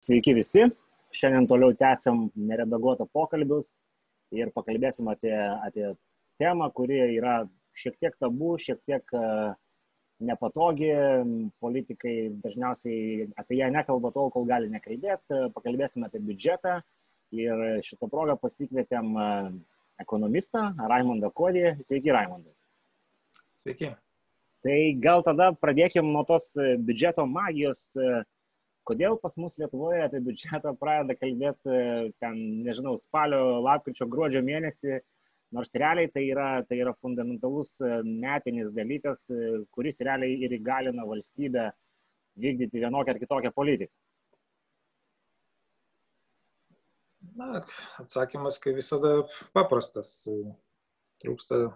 Sveiki visi. Šiandien toliau tęsiam neredaguotą pokalbius ir pakalbėsim apie, apie temą, kuri yra šiek tiek tabu, šiek tiek uh, nepatogi. Politikai dažniausiai apie ją nekalba tol, kol gali nekalbėti. Pakalbėsim apie biudžetą ir šitą progą pasikvietėm uh, ekonomistą Raimondą Kodį. Sveiki, Raimondai. Sveiki. Tai gal tada pradėkim nuo tos biudžeto magijos. Kodėl pas mus Lietuvoje apie biudžetą pradeda kalbėti ten, nežinau, spalio, lapkričio, gruodžio mėnesį, nors realiai tai yra, tai yra fundamentalus metinis dalykas, kuris realiai ir įgalina valstybę vykdyti vienokią ar kitokią politiką. Na, atsakymas, kaip visada, paprastas. Trūksta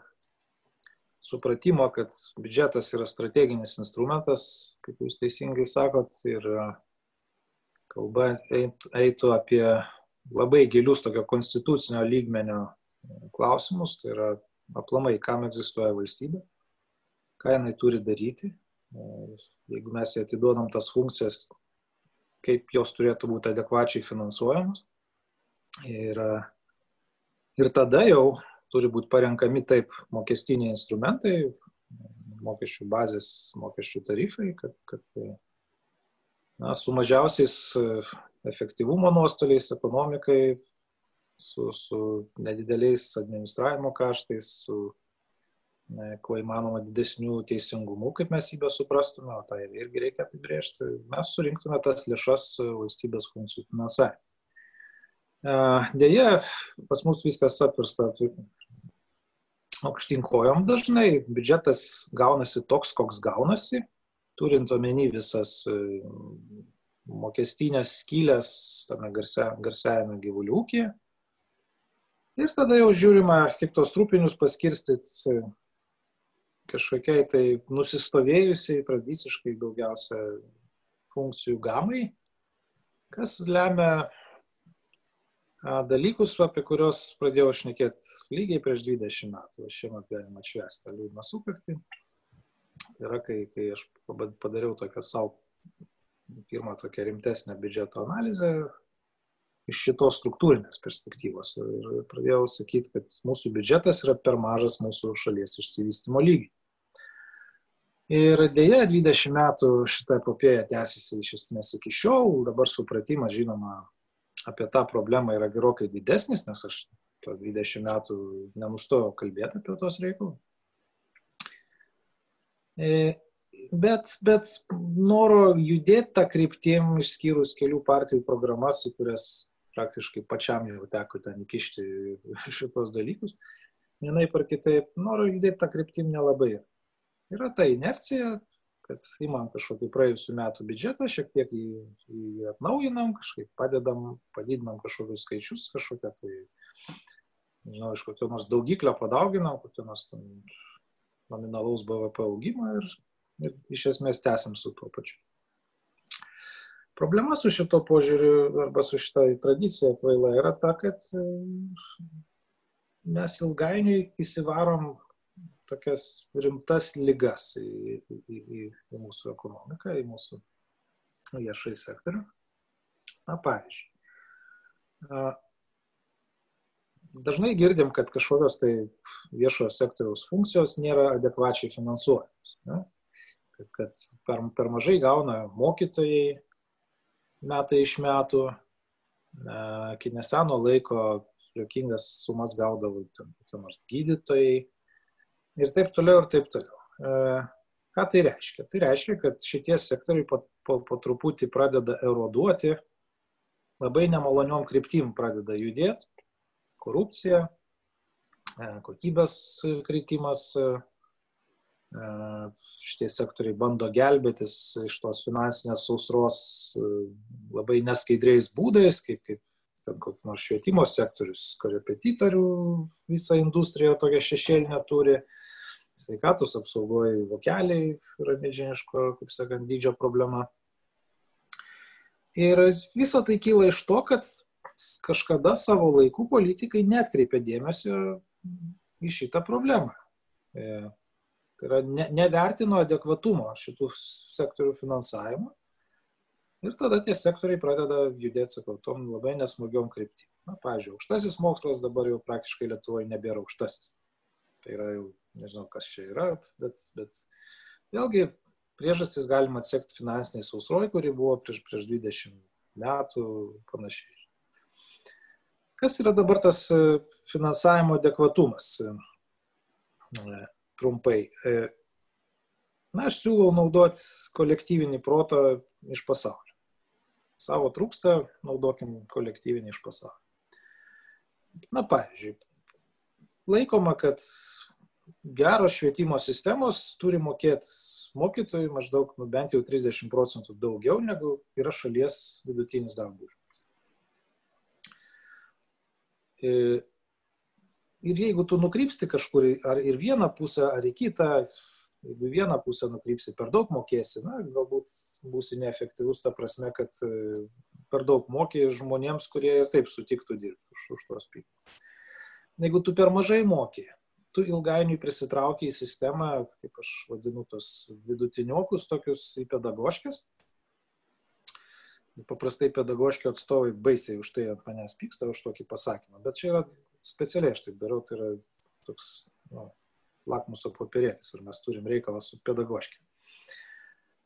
supratimo, kad biudžetas yra strateginis instrumentas, kaip jūs teisingai sakot, ir kalba eitų apie labai gilius tokio konstitucinio lygmenio klausimus, tai yra aplamai, kam egzistuoja valstybė, ką jinai turi daryti, jeigu mes jai atiduodam tas funkcijas, kaip jos turėtų būti adekvačiai finansuojamos. Ir, ir tada jau turi būti parenkami taip mokestiniai instrumentai, mokesčių bazės, mokesčių tarifai, kad, kad na, su mažiausiais e, efektyvumo nuostoliais ekonomikai, su, su nedideliais administravimo kaštais, su ne, kuo įmanoma didesnių teisingumų, kaip mes jį besuprastume, o tai irgi reikia apibriežti, mes surinktume tas lėšas valstybės funkcijų finansavimui. E, Deja, pas mus viskas apvirsta aukštyn kojom dažnai, biudžetas gaunasi toks, koks gaunasi, turint omeny visas e, mokestinės skylės tame garsia, garsiajame gyvulių ūkyje. Ir tada jau žiūrima, kaip tos trupinius paskirstyti kažkokiai tai nusistovėjusiai tradiciškai daugiausia funkcijų gamai, kas lemia dalykus, apie kuriuos pradėjau šnekėti lygiai prieš 20 metų. Šiemet galima atšvęsti liūdną sukaktį yra, kai, kai aš padariau tokią savo pirmą tokią rimtesnę biudžeto analizę iš šitos struktūrinės perspektyvos ir pradėjau sakyti, kad mūsų biudžetas yra per mažas mūsų šalies išsivystimo lygiai. Ir dėja, 20 metų šitą epopėją tęsiasi iš esmės iki šiol, dabar supratimas, žinoma, apie tą problemą yra gerokai didesnis, nes aš 20 metų nenustojau kalbėti apie tos reikalus. E, bet, bet noro judėti tą kryptim, išskyrus kelių partijų programas, į kurias praktiškai pačiam jau teko ten įkišti šitos dalykus, vienai par kitaip, noro judėti tą kryptim nelabai. Yra ta inercija, kad įmam kažkokį praėjusių metų biudžetą, šiek tiek jį, jį atnaujinam, kažkaip padedam, padidinam kažkokius skaičius, kažkokią tai, nežinau, iš kokio nors daugiklio padauginam, kokio nors ten nominalaus BVP augimą ir, ir iš esmės tęsim su tuo pačiu. Problema su šito požiūriu arba su šitą tradicija kvaila yra ta, kad e, mes ilgainiui įsivarom tokias rimtas lygas į, į, į, į mūsų ekonomiką, į mūsų viešai sektorių. Na, pavyzdžiui, dažnai girdim, kad kažkokios tai viešojo sektoriaus funkcijos nėra adekvačiai finansuojamos. Ne? Kad, kad per, per mažai gauna mokytojai metai iš metų, iki neseno laiko jokingas sumas gaudavo kokie nors gydytojai ir taip toliau ir taip toliau. E, ką tai reiškia? Tai reiškia, kad šitie sektoriai po, po, po truputį pradeda eroduoti, labai nemaloniom kryptim pradeda judėti korupcija, e, kokybės kritimas. E, e, šitie sektoriai bando gelbėtis iš tos finansinės sausros labai neskaidriais būdais, kaip, kaip ten koks nors švietimo sektorius, korepetitorių visa industrija tokia šešėlinė turi, sveikatos apsaugoje vokeliai yra milžiniško, kaip sakant, dydžio problema. Ir visa tai kyla iš to, kad kažkada savo laiku politikai netkreipė dėmesio į šitą problemą. E, tai yra ne, nevertino adekvatumo šitų sektorių finansavimo. Ir tada tie sektoriai pradeda judėti, sakau, tom labai nesmagiom kryptim. Na, pavyzdžiui, aukštasis mokslas dabar jau praktiškai Lietuvoje nebėra aukštasis. Tai yra jau, nežinau, kas čia yra, bet, bet vėlgi priežastis galima atsekti finansiniai sausroj, kuri buvo prieš, prieš 20 metų panašiai. Kas yra dabar tas e, finansavimo adekvatumas? E, trumpai. E, na, aš siūlau naudoti kolektyvinį protą iš pasaulio. Savo trūksta, naudokim kolektyvinį iš pasaulio. Na, pavyzdžiui, laikoma, kad geros švietimo sistemos turi mokėti mokytojai maždaug nu, bent jau 30 procentų daugiau negu yra šalies vidutinis darbo užmokestis. E, ir jeigu tu nukrypsti kažkur ar ir vieną pusę, ar į kitą, jeigu vieną pusę nukrypsi per daug mokėsi, na, galbūt būsi neefektyvus ta prasme, kad e, per daug mokė žmonėms, kurie ir taip sutiktų dirbti už, už tos pinigus. Jeigu tu per mažai mokė, tu ilgainiui prisitraukia į sistemą, kaip aš vadinu, tos vidutiniokus tokius į pedagoškės. Paprastai pedagoškio atstovai baisiai už tai ant manęs pyksta, už tokį pasakymą. Bet čia yra specialiai, aš taip darau, tai yra toks nu, lakmuso popierėlis ir mes turim reikalą su pedagoškė.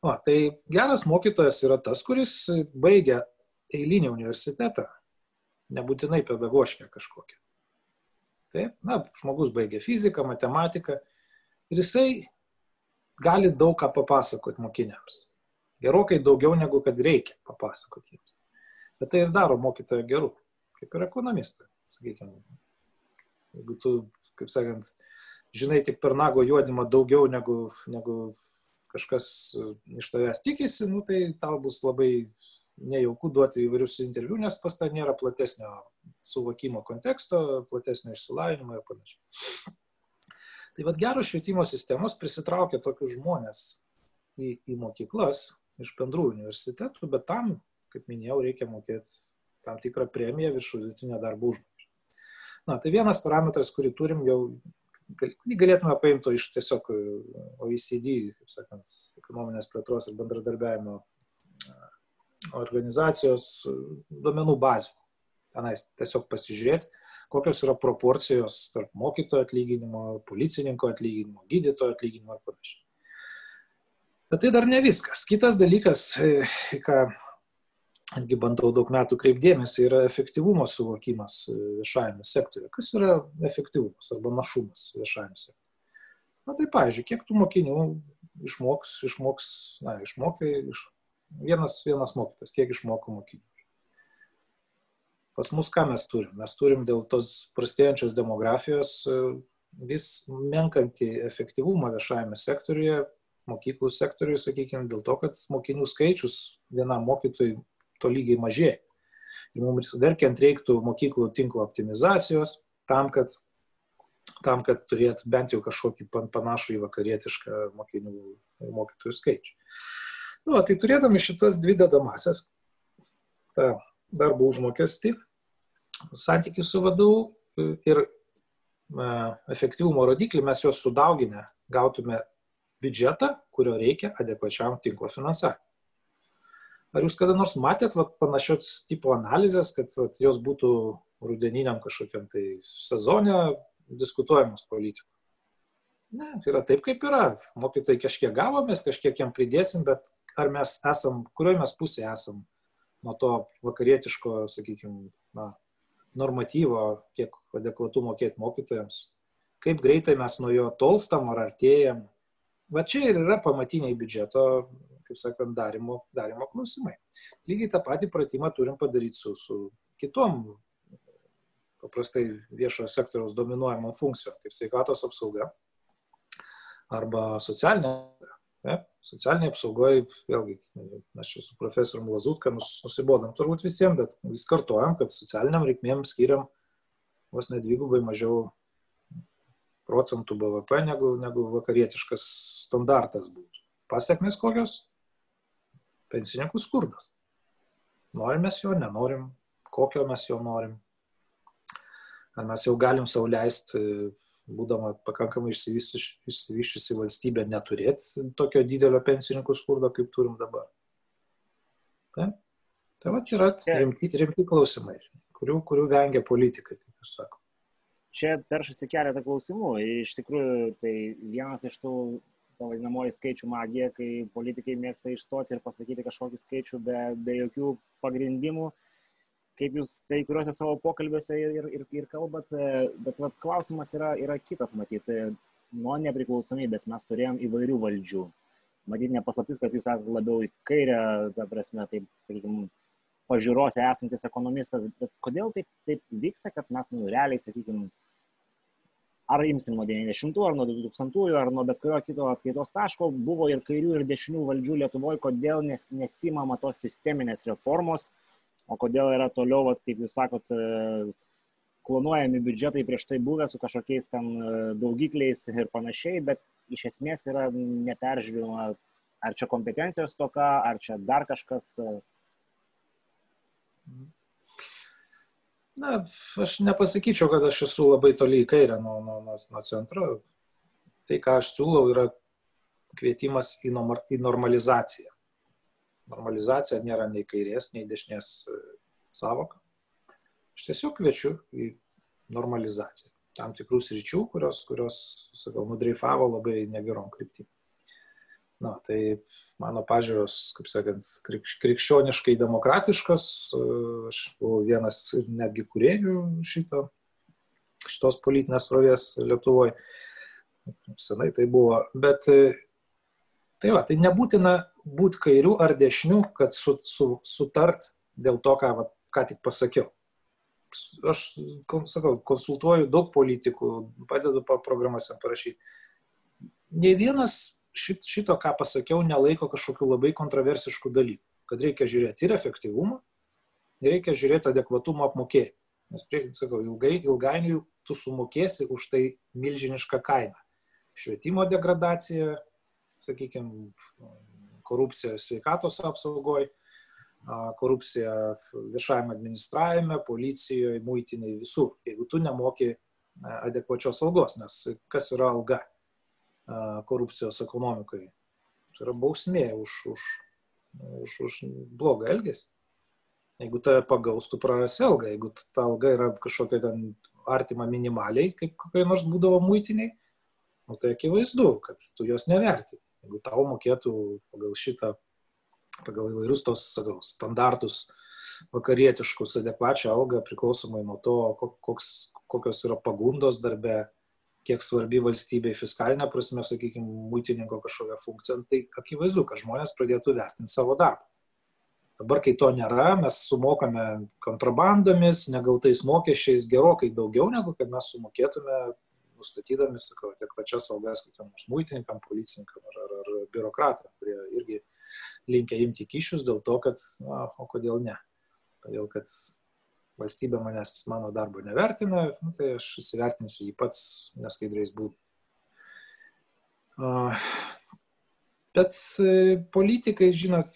O, tai geras mokytojas yra tas, kuris baigia eilinį universitetą, nebūtinai pedagoškę kažkokią. Taip, na, žmogus baigė fiziką, matematiką ir jisai gali daug ką papasakoti mokiniams. Gerokai daugiau negu kad reikia papasakoti jiems. Bet tai ir daro mokytojo geru, kaip ir ekonomistui. Sakykime, jeigu tu, kaip sakant, žinai tik per nago juodimą daugiau negu, negu kažkas iš tavęs tikisi, nu, tai tau bus labai nejauku duoti įvairius interviu, nes pas tą nėra platesnio suvokimo konteksto, platesnio išsilavinimo ir panašiai. Tai vad geros švietimo sistemos prisitraukia tokius žmonės į, į mokyklas iš bendrų universitetų, bet tam, kaip minėjau, reikia mokėti tam tikrą premiją virš vidutinio darbo užmokesčio. Na, tai vienas parametras, kurį turim jau, galėtume paimti iš tiesiog OECD, kaip sakant, ekonominės plėtros ir bendradarbiavimo organizacijos duomenų bazių. Tenais tiesiog pasižiūrėti, kokios yra proporcijos tarp mokytojo atlyginimo, policininko atlyginimo, gydytojo atlyginimo ir panašiai. Bet tai dar ne viskas. Kitas dalykas, e, ką irgi bandau daug metų kreipdėmėsi, yra efektyvumo suvokimas e, viešajame sektoriuje. Kas yra efektyvumas arba našumas viešajame sektoriuje? Na tai, pavyzdžiui, kiek tų mokinių išmoks, išmoks, na, išmokai, iš, vienas, vienas mokytas, kiek išmoko mokinių. Pas mus ką mes turim? Mes turim dėl tos prastėjančios demografijos e, vis menkantį efektyvumą viešajame sektoriuje, mokyklų sektoriuje, sakykime, dėl to, kad mokinių skaičius vienam mokytojui to lygiai mažėja. Ir mums verkiant reiktų mokyklų tinklo optimizacijos tam, kad, tam, kad turėt bent jau kažkokį panašų į vakarietišką mokinių mokytojų skaičių. Nu, tai turėdami šitas dvi dedamasias, tą darbo užmokestį, santykių su vadovu ir efektyvumo rodiklį, mes juos sudauginę gautume biudžetą, kurio reikia adekvačiam tinklo finansavimui. Ar jūs kada nors matėt vat, panašios tipo analizės, kad vat, jos būtų rudeniniam kažkokiam tai sezonė diskutuojamos politikų? Ne, yra taip, kaip yra. Mokytojai kažkiek gavomės, kažkiek jam pridėsim, bet ar mes esam, kurioje mes pusėje esam nuo to vakarietiško, sakykime, na, normatyvo, kiek adekvatu mokėti mokytojams, kaip greitai mes nuo jo tolstam ar artėjam. Va čia ir yra pamatiniai biudžeto, kaip sakant, darimo, darimo klausimai. Lygiai tą patį pratimą turim padaryti su, su kitom paprastai viešojo sektoriaus dominuojamom funkcijom, kaip sveikatos apsauga arba socialinė Ne? Socialiniai apsaugoje, vėlgi, mes čia su profesoriumi Lazutka nusibodam turbūt visiems, bet vis kartuojam, kad socialiniam reikmėm skiriam vos nedvigubai mažiau procentų BVP negu, negu vakarietiškas standartas būtų. Pasiekmes kokios? Pensininkų skurdas. Norim mes jo, nenorim, kokio mes jo norim. Ar mes jau galim sauliaisti būdama pakankamai išsivyščiusi valstybė, neturėti tokio didelio pensininkų skurdo, kaip turim dabar. Tai, tai va yra rimti, rimti klausimai, kurių, kurių vengia politikai, kaip jūs sakote. Čia peršasi keletą klausimų. Iš tikrųjų, tai vienas iš tų ta vadinamoji skaičių magija, kai politikai mėgsta išstoti ir pasakyti kažkokį skaičių be, be jokių pagrindimų, kaip jūs kai kuriuose savo pokalbiuose ir, ir, ir kalbat, bet vat, klausimas yra, yra kitas, matyti, nuo nepriklausomybės mes turėjom įvairių valdžių. Matyt, nepaslaptis, kad jūs esate labiau į kairę, ta prasme, taip, sakykime, pažiūrose esantis ekonomistas, bet kodėl taip, taip vyksta, kad mes, nu, realiai, sakykime, ar imsim nuo 90-ųjų, ar nuo 2000-ųjų, ar nuo bet kurio kito atskaitos taško, buvo ir kairių, ir dešinių valdžių Lietuvoje, kodėl nes, nesimama tos sisteminės reformos, o kodėl yra toliau, vat, kaip jūs sakot, e, klonuojami biudžetai prieš tai buvę su kažkokiais ten e, daugikliais ir panašiai, bet iš esmės yra neperžiūrima, ar čia kompetencijos toka, ar čia dar kažkas. Mhm. Na, aš nepasakyčiau, kad aš esu labai toli į kairę nuo, nuo, nuo, nuo centro. Tai, ką aš siūlau, yra kvietimas į, norma, į normalizaciją. Normalizacija nėra nei kairės, nei dešinės e, savoka. Aš tiesiog kviečiu į normalizaciją. Tam tikrų sričių, kurios, kurios sakau, nudreifavo labai negerom kryptim. Na, tai mano pažiūros, kaip sakant, krikščioniškai demokratiškos, aš buvau vienas netgi kuriejų šito, šitos politinės rovės Lietuvoje. Senai tai buvo. Bet tai va, tai nebūtina būti kairių ar dešinių, kad su, su, sutart dėl to, ką, va, ką tik pasakiau. Aš sakau, konsultuoju daug politikų, padedu programuose parašyti. Ne vienas šito, ką pasakiau, nelaiko kažkokių labai kontroversiškų dalykų. Kad reikia žiūrėti ir efektyvumą, ir reikia žiūrėti adekvatumą apmokėjimą. Nes, prie, sakau, ilgai, ilgainiui tu sumokėsi už tai milžinišką kainą. Švietimo degradacija, sakykime, korupcija sveikatos apsaugoje, korupcija viešajame administravime, policijoje, muitiniai, visur. Jeigu tu nemoki adekvačios algos, nes kas yra alga? Korupcijos ekonomikai. Tai yra bausmė už, už, už, už blogą elgesį. Jeigu tave pagaus, tu prarasi algą. Jeigu ta alga yra kažkokia ten artima minimaliai, kaip kokie nors būdavo muitiniai, nu, tai akivaizdu, kad tu jos neverti. Jeigu tau mokėtų pagal šitą, pagal įvairius tos sakau, standartus vakarietiškus adekvačią algą priklausomai nuo to, koks, kokios yra pagundos darbe, kiek svarbi valstybei fiskalinė prasme, sakykime, muitininko kažkokia funkcija, tai akivaizdu, kad žmonės pradėtų vertinti savo darbą. Dabar, kai to nėra, mes sumokame kontrabandomis, negautais mokesčiais gerokai daugiau, negu kad mes sumokėtume, nustatydami, sakau, tiek pačias algas kokiam nors muitininkam, policininkam ar, ar, ar biurokratam, kurie irgi linkia imti kyšius dėl to, kad, na, o kodėl ne? Todėl, kad valstybė manęs mano darbo nevertina, nu, tai aš įsivertinsiu jį pats neskaidriais būdais. Bet e, politikai, žinot,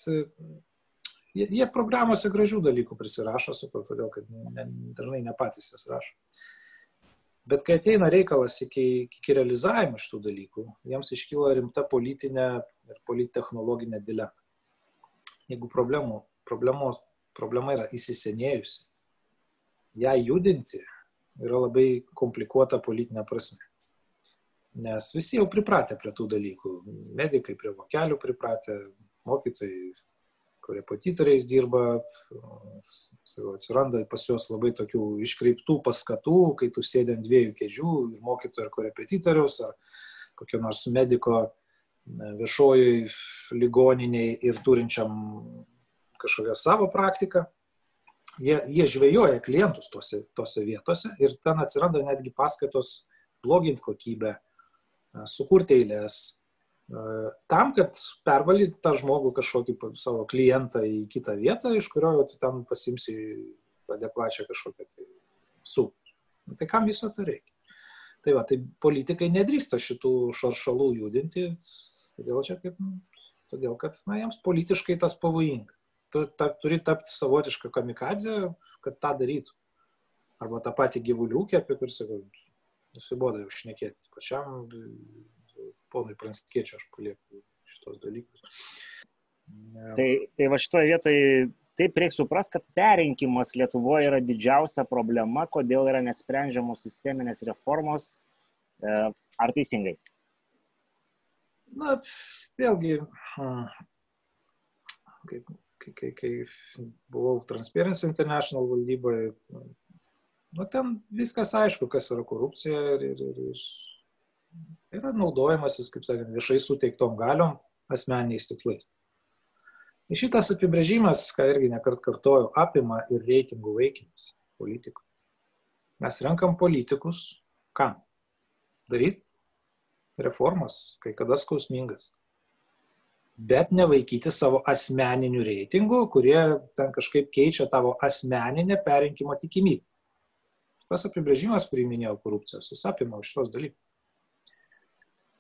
jie, jie programuose gražių dalykų prisirašo, sakau, todėl kad ne, dažnai ne patys jas rašo. Bet kai ateina reikalas iki, iki realizavimo šitų dalykų, jiems iškyla rimta politinė ir polittechnologinė dilema. Jeigu problemų, problemos, problema yra įsisenėjusi, ją judinti yra labai komplikuota politinė prasme. Nes visi jau pripratę prie tų dalykų. Medikai prie vokelių pripratę, mokytojai, korepetitoriais dirba, atsiranda pas juos labai tokių iškreiptų paskatų, kai tu sėdė ant dviejų kėdžių ir mokytojo ir korepetitoriaus, ar kokio nors mediko viešojai ligoniniai ir turinčiam kažkokią savo praktiką jie, jie žvejoja klientus tose, tose vietose ir ten atsiranda netgi paskaitos bloginti kokybę, sukurti eilės, tam, kad pervalyti tą žmogų kažkokį savo klientą į kitą vietą, iš kurio tu ten pasimsi adekvačią kažkokią tai sumą. Nu, tai kam viso to reikia? Tai va, tai politikai nedrįsta šitų šaršalų judinti, todėl čia kaip, todėl kad, na, jiems politiškai tas pavojinga tu ta, turi tapti savotišką kamikadzę, kad tą darytų. Arba tą patį gyvuliukį, apie kurį sakau, nusiboda jau šnekėti. Pačiam ponui Pranskiečiu aš palieku šitos dalykus. Tai, tai va šitoje vietoje taip reikia suprasti, kad perrinkimas Lietuvoje yra didžiausia problema, kodėl yra nesprendžiamos sisteminės reformos. E, ar teisingai? Na, vėlgi, kai, kai, kai, kai buvau Transparency International valdyboje, nu, ten viskas aišku, kas yra korupcija ir, ir, ir, ir yra naudojimasis, kaip sakant, viešai suteiktom galiom asmeniais tikslais. Ir šitas apibrėžimas, ką irgi nekart kartoju, apima ir reitingų vaikymas politikų. Mes renkam politikus, kam? Daryti reformas, kai kada skausmingas. Bet nevaikyti savo asmeninių reitingų, kurie ten kažkaip keičia tavo asmeninę perinkimo tikimybę. Tas apibrėžimas, kurį minėjau korupcijos, jis apima šitos dalykus.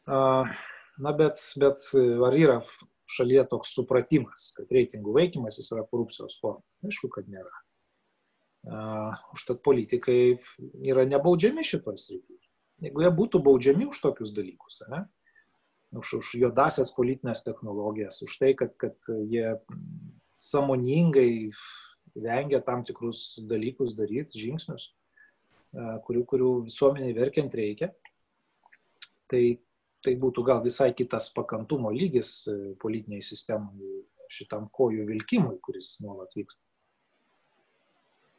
Na, bet, bet ar yra šalyje toks supratimas, kad reitingų vaikymas jis yra korupcijos forma? Aišku, kad nėra. Užtat politikai yra nebaudžiami šitoje srityje. Jeigu jie būtų baudžiami už tokius dalykus, ne? Už, už juodasias politinės technologijas, už tai, kad, kad jie samoningai vengia tam tikrus dalykus daryti, žingsnius, kurių, kurių visuomeniai verkiant reikia, tai tai būtų gal visai kitas pakantumo lygis e, politiniai sistemai šitam kojų vilkimui, kuris nuolat vyksta.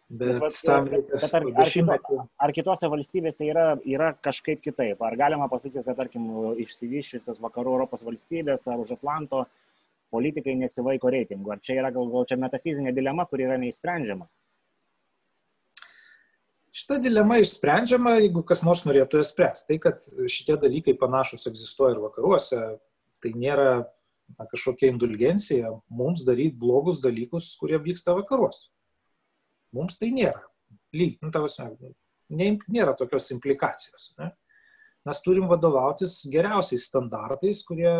Bet, bet, tam bet ar, ar, kito, ar kitose valstybėse yra, yra kažkaip kitaip? Ar galima pasakyti, kad, tarkim, išsivyščiusios vakarų Europos valstybės ar už Atlanto politikai nesivaiko reitingų? Ar čia yra gal, gal čia metafizinė dilema, kuri yra neįsprendžiama? Šita dilema išsprendžiama, jeigu kas nors norėtų ją spręsti. Tai, kad šitie dalykai panašus egzistuoja ir vakaruose, tai nėra na, kažkokia indulgencija mums daryti blogus dalykus, kurie vyksta vakaruose. Mums tai nėra. Lyg, nu, tavasme, ne, nėra tokios implikacijos. Ne? Mes turim vadovautis geriausiais standartais, kurie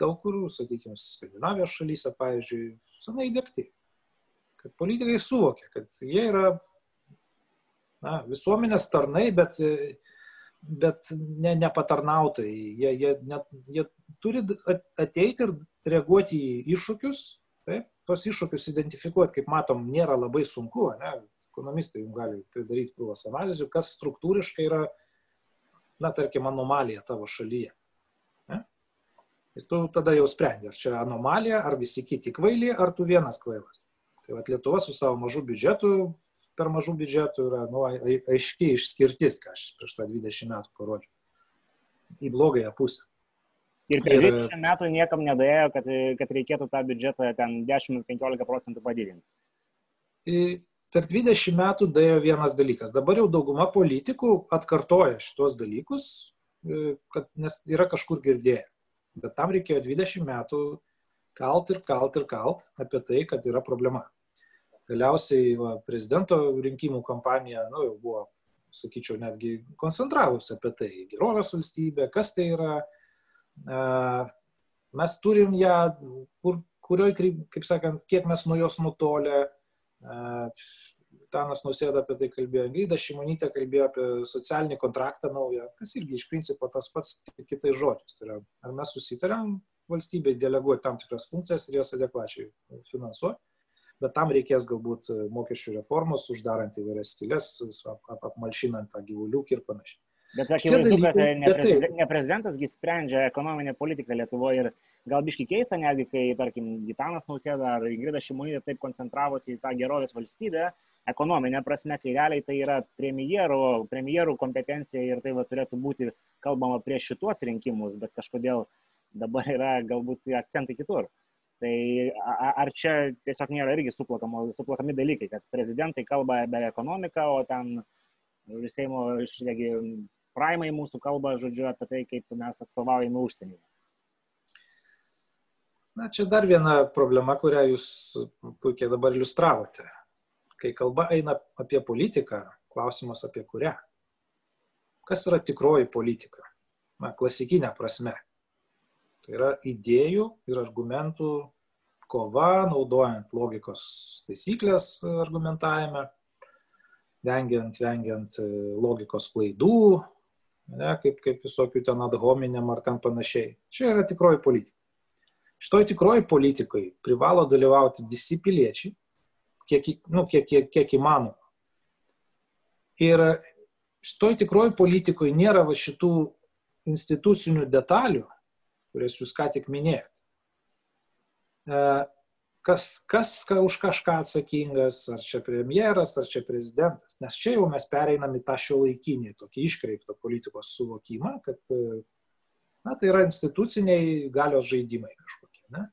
daug kur, sakykime, Skandinavijos šalyse, pavyzdžiui, senai dėkti. Kad politikai suvokia, kad jie yra na, visuomenės tarnai, bet, bet ne, nepatarnautai. Jie, jie, ne, jie turi ateiti ir reaguoti į iššūkius, taip, tos iššūkius identifikuoti, kaip matom, nėra labai sunku, ne? ekonomistai jums gali pridaryti krūvas analizių, kas struktūriškai yra, na, tarkim, anomalija tavo šalyje. Ne? Ir tu tada jau sprendi, ar čia anomalija, ar visi kiti kvailiai, ar tu vienas kvailas. Tai va Lietuva su savo mažu biudžetu per mažų biudžetų yra nu, aiškiai išskirtis, ką aš prieš tą 20 metų parodžiau. Į blogąją pusę. Ir per 20 metų niekam nedėjo, kad, kad reikėtų tą biudžetą ten 10-15 procentų padidinti. Per 20 metų dėjo vienas dalykas. Dabar jau dauguma politikų atkartoja šitos dalykus, kad, nes yra kažkur girdėję. Bet tam reikėjo 20 metų kalt ir kalt ir kalt apie tai, kad yra problema galiausiai va, prezidento rinkimų kampanija nu, jau buvo, sakyčiau, netgi koncentravusi apie tai. Gerovės valstybė, kas tai yra. Mes turim ją, kur, kurioj, kaip sakant, kiek mes nuo jos nutolę. Tanas Nausėda apie tai kalbėjo, Ingrida Šimonytė kalbėjo apie socialinį kontraktą naują, kas irgi iš principo tas pats kitais žodžiais. Tai yra, ar mes susitarėm valstybei deleguoti tam tikras funkcijas ir jas adekvačiai finansuoti bet tam reikės galbūt mokesčių reformos, uždarant įvairias skilės, apmalšinant tą gyvuliukį ir panašiai. Bet akivaizdu, kad e, ne, prezident, ne prezidentasgi sprendžia ekonominę politiką Lietuvoje ir gal biški keista netgi, kai, tarkim, Gitanas Nausėda ar Ingrida Šimonytė taip koncentravosi į tą gerovės valstybę, ekonominė prasme, kai realiai tai yra premjerų, premjerų kompetencija ir tai va, turėtų būti kalbama prieš šituos rinkimus, bet kažkodėl dabar yra galbūt akcentai kitur. Tai ar čia tiesiog nėra irgi suplakami dalykai, kad prezidentai kalba apie ekonomiką, o ten Seimo išregi praimai mūsų kalba, žodžiu, apie tai, kaip mes atstovaujame užsienyje. Na, čia dar viena problema, kurią jūs puikiai dabar iliustravote. Kai kalba eina apie politiką, klausimas apie kurią. Kas yra tikroji politika? Na, klasikinė prasme. Tai yra idėjų ir argumentų kova, naudojant logikos taisyklės argumentavime, vengiant, vengiant e, logikos klaidų, ne, kaip, kaip visokių ten ad hominem ar ten panašiai. Čia yra tikroji politika. Šitoj tikroji politikai privalo dalyvauti visi piliečiai, kiek, nu, kiek, kiek, kiek įmanoma. Ir šitoj tikroji politikoje nėra va šitų institucinių detalių, kurias jūs ką tik minėjot. Kas, kas ka, už kažką atsakingas, ar čia premjeras, ar čia prezidentas. Nes čia jau mes pereinam į tą šio laikinį, tokį iškreiptą politikos suvokimą, kad na, tai yra instituciniai galios žaidimai kažkokie. Ne?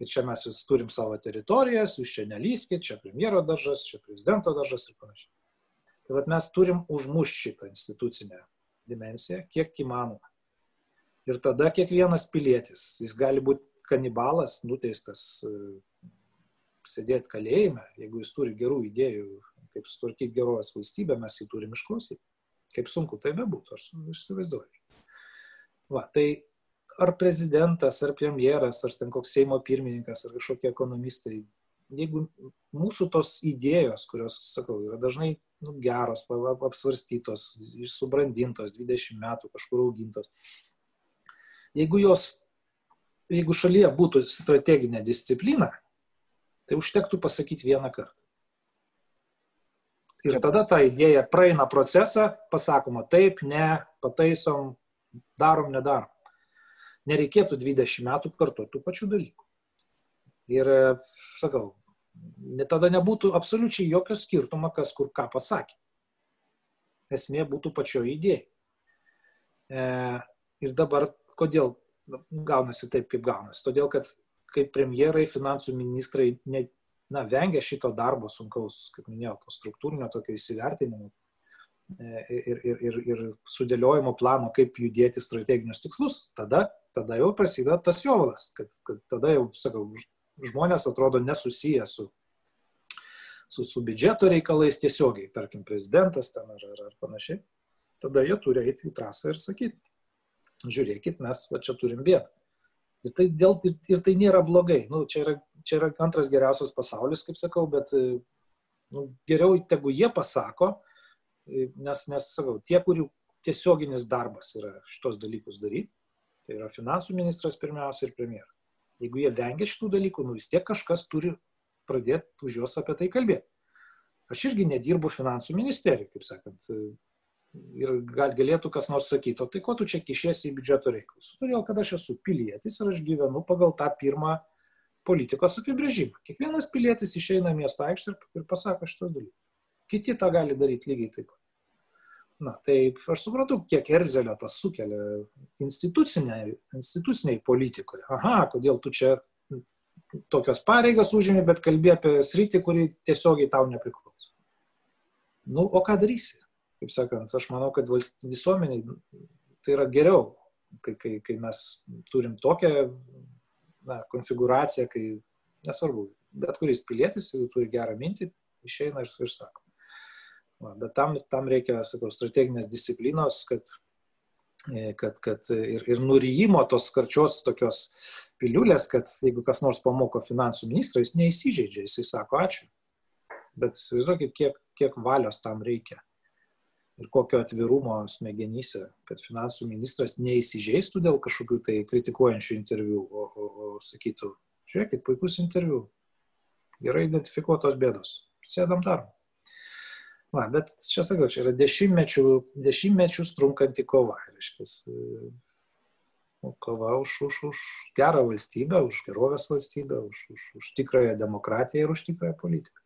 Ir čia mes vis turim savo teritorijas, jūs čia nelyskit, čia premjero daržas, čia prezidento daržas ir panašiai. Tai vad mes turim užmušti šitą institucinę dimensiją, kiek įmanoma. Ir tada kiekvienas pilietis, jis gali būti kanibalas, nuteistas sėdėti kalėjime, jeigu jis turi gerų idėjų, kaip sutvarkyti gerovės valstybę, mes jį turim išklausyti. Kaip sunku tai bebūtų, aš įsivaizduoju. Va, tai ar prezidentas, ar premjeras, ar ten koks Seimo pirmininkas, ar kažkokie ekonomistai, jeigu mūsų tos idėjos, kurios, sakau, yra dažnai nu, geros, apsvarstytos, subrandintos, 20 metų kažkur augintos, jeigu jos, jeigu šalyje būtų strateginė disciplina, Tai užtektų pasakyti vieną kartą. Ir tada ta idėja praeina procesą, pasakoma taip, ne, pataisom, darom, nedarom. Nereikėtų 20 metų kartuoti tų pačių dalykų. Ir, sakau, tada nebūtų absoliučiai jokio skirtumo, kas kur ką pasakė. Esmė būtų pačioje idėjoje. E, ir dabar, kodėl gaunasi taip, kaip gaunasi? Todėl, kad kaip premjerai, finansų ministrai ne, na, vengia šito darbo sunkaus, kaip minėjau, to struktūrinio tokio įsivertinimo e, ir, ir, ir, ir sudėliojimo plano, kaip judėti strateginius tikslus, tada, tada jau prasideda tas jovalas, kad, kad tada jau, sakau, žmonės atrodo nesusiję su, su, su biudžeto reikalais tiesiogiai, tarkim, prezidentas ten ar, ar, ar panašiai, tada jie turi eiti į trasą ir sakyti, žiūrėkit, mes va čia turim bėdą. Ir tai, dėl, ir tai nėra blogai. Nu, čia, yra, čia yra antras geriausias pasaulis, kaip sakau, bet nu, geriau tegu jie pasako, nes, nes sakau, tie, kurių tiesioginis darbas yra šitos dalykus daryti, tai yra finansų ministras pirmiausia ir premjeras. Jeigu jie vengia šitų dalykų, nu vis tiek kažkas turi pradėti už juos apie tai kalbėti. Aš irgi nedirbu finansų ministerijoje, kaip sakant, ir gal, galėtų kas nors sakyti, o tai ko tu čia kišiesi į biudžeto reikalus? Todėl, kad aš esu pilietis ir aš gyvenu pagal tą pirmą politikos apibrėžimą. Kiekvienas pilietis išeina miesto aikštę ir, pasako šitos dalykus. Kiti tą gali daryti lygiai taip pat. Na, tai aš supratau, kiek erzelio tas sukelia instituciniai, instituciniai politikoje. Aha, kodėl tu čia tokios pareigas užimi, bet kalbė apie sritį, kuri tiesiogiai tau nepriklauso. Nu, o ką darysi? Kaip sakant, aš manau, kad visuomeniai tai yra geriau, kai, kai, kai mes turim tokią na, konfiguraciją, kai nesvarbu, bet kuris pilietis, jeigu turi gerą mintį, išeina ir, ir sako. Va, bet tam, tam reikia, sakau, strateginės disciplinos, kad, kad, kad ir, ir nurijimo tos karčios tokios piliulės, kad jeigu kas nors pamoko finansų ministrą, jis neįsižeidžia, jisai sako ačiū. Bet įsivaizduokit, kiek, kiek valios tam reikia ir kokio atvirumo smegenyse, kad finansų ministras neįsižeistų dėl kažkokių tai kritikuojančių interviu, o, o, o sakytų, žiūrėkit, puikus interviu, gerai identifikuotos bėdos, sėdam darom. Va, bet čia sakau, čia yra dešimtmečių, dešimtmečius trunkanti kova. Reiškia, nu, kova už, už, už gerą valstybę, už gerovės valstybę, už, už, už tikrąją demokratiją ir už tikrąją politiką.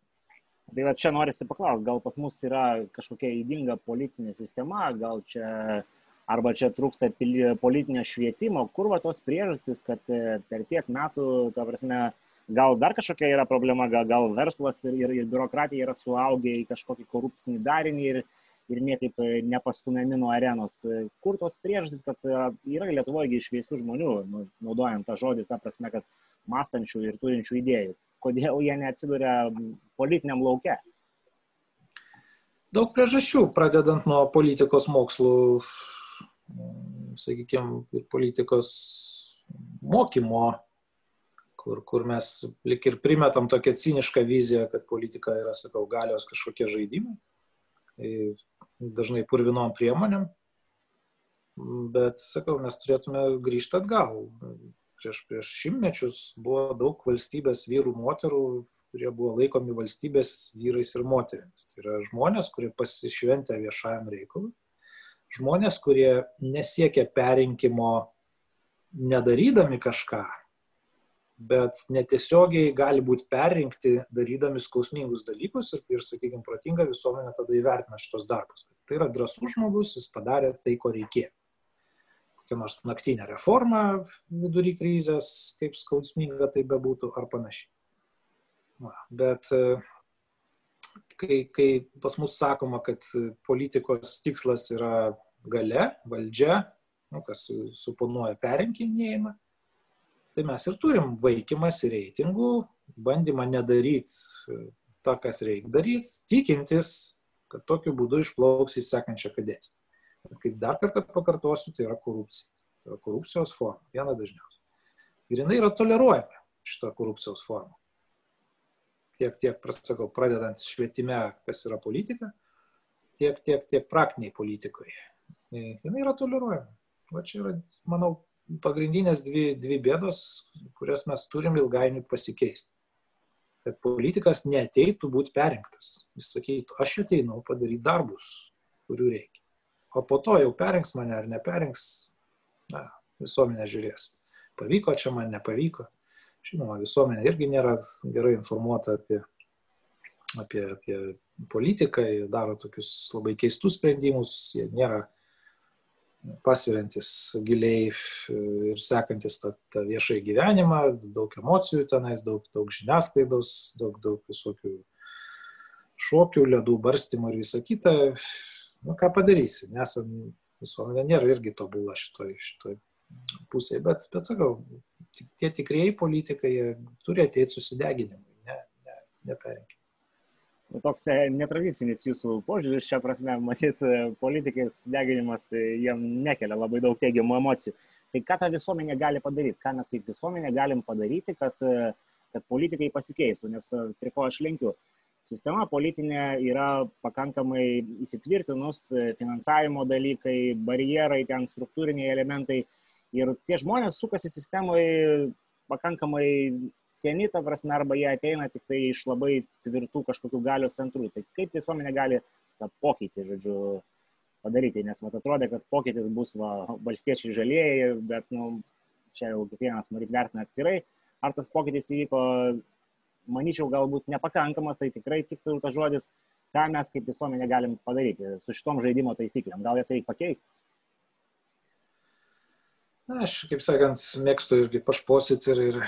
Tai va čia norisi paklausti, gal pas mus yra kažkokia įdinga politinė sistema, gal čia arba čia trūksta politinio švietimo, kur va tos priežastys, kad e, per tiek metų, ta prasme, gal dar kažkokia yra problema, gal, gal verslas ir, ir, ir biurokratija yra suaugę į kažkokį korupcinį darinį ir, ir niekaip e, nepastumiami nuo arenos. Kur tos priežastys, kad e, yra Lietuvoje išveistų žmonių, nu, naudojant tą žodį, ta prasme, kad mąstančių ir turinčių idėjų kodėl jie neatsiduria politiniam laukia? Daug priežasčių, pradedant nuo politikos mokslų, sakykime, ir politikos mokymo, kur, kur mes lik ir primetam tokią cinišką viziją, kad politika yra, sakau, galios kažkokie žaidimai, dažnai purvinom priemonėm, bet, sakau, mes turėtume grįžti atgal. Prieš, prieš šimtmečius buvo daug valstybės vyrų, moterų, kurie buvo laikomi valstybės vyrais ir moterimis. Tai yra žmonės, kurie pasišventė viešajam reikalui, žmonės, kurie nesiekia perinkimo nedarydami kažką, bet netiesiogiai gali būti perrinkti darydami skausmingus dalykus ir, ir sakykime, protinga visuomenė tada įvertina šitos darbus. Tai yra drasus žmogus, jis padarė tai, ko reikėjo. Kokia nors naktinė reforma vidury krizės, kaip skausminga tai bebūtų, ar panašiai. Va, bet kai, kai pas mus sakoma, kad politikos tikslas yra gale, valdžia, nu, kas suponuoja perinkinėjimą, tai mes ir turim vaikymas reitingų, bandymą nedaryti tą, kas reikia daryti, tikintis, kad tokiu būdu išplauks į sekančią kadenciją. Bet kaip dar kartą pakartosiu, tai yra korupcija. Tai yra korupcijos forma, viena dažniausiai. Ir jinai yra toleruojama, šita korupcijos forma. Tiek, tiek, prasakau, pradedant švietime, kas yra politika, tiek, tiek, tiek praktiniai politikoje. Jinai yra toleruojama. Va čia yra, manau, pagrindinės dvi, dvi bėdos, kurias mes turim ilgainiui pasikeisti. Kad politikas neteitų būti perinktas. Jis sakytų, aš ateinu padaryti darbus, kurių reikia. O po to jau perinks mane ar neperinks, na, visuomenė žiūrės. Pavyko čia man, nepavyko. Žinoma, visuomenė irgi nėra gerai informuota apie, apie, apie politiką, jie daro tokius labai keistus sprendimus, jie nėra pasveriantis giliai ir sekantis tą, tą viešai gyvenimą, daug emocijų tenais, daug, daug žiniasklaidos, daug, daug visokių šokių, ledų barstymų ir visa kita. Nu, ką padarysi, nesam visuomenė nėra irgi tobula šitoj, šitoj pusėje, bet, bet sakau, tie tikrieji politikai turi ateiti susideginimui, ne, ne, neperinkime toks e, netradicinis jūsų požiūris šią prasme, matyt, e, politikais deginimas e, jiem nekelia labai daug teigiamų emocijų. Tai ką ta visuomenė gali padaryti, ką mes kaip visuomenė galim padaryti, kad, kad politikai pasikeistų, nes prie ko aš linkiu. Sistema politinė yra pakankamai įsitvirtinus, finansavimo dalykai, barjerai, ten struktūriniai elementai. Ir tie žmonės sukasi sistemoje pakankamai seni, ta prasme, arba jie ateina tik tai iš labai tvirtų kažkokių galios centrų. Tai kaip visuomenė gali tą pokytį, žodžiu, padaryti, nes man atrodė, kad pokytis bus va, valstiečiai žalieji, bet, nu, čia jau kiekvienas matyt vertina atskirai. Ar tas pokytis įvyko, manyčiau, galbūt nepakankamas, tai tikrai tiktų tas žodis, ką mes kaip visuomenė galim padaryti su šitom žaidimo taisyklėm. Gal jas reikia pakeisti? Na, aš, kaip sakant, mėgstu irgi pašposit ir, ir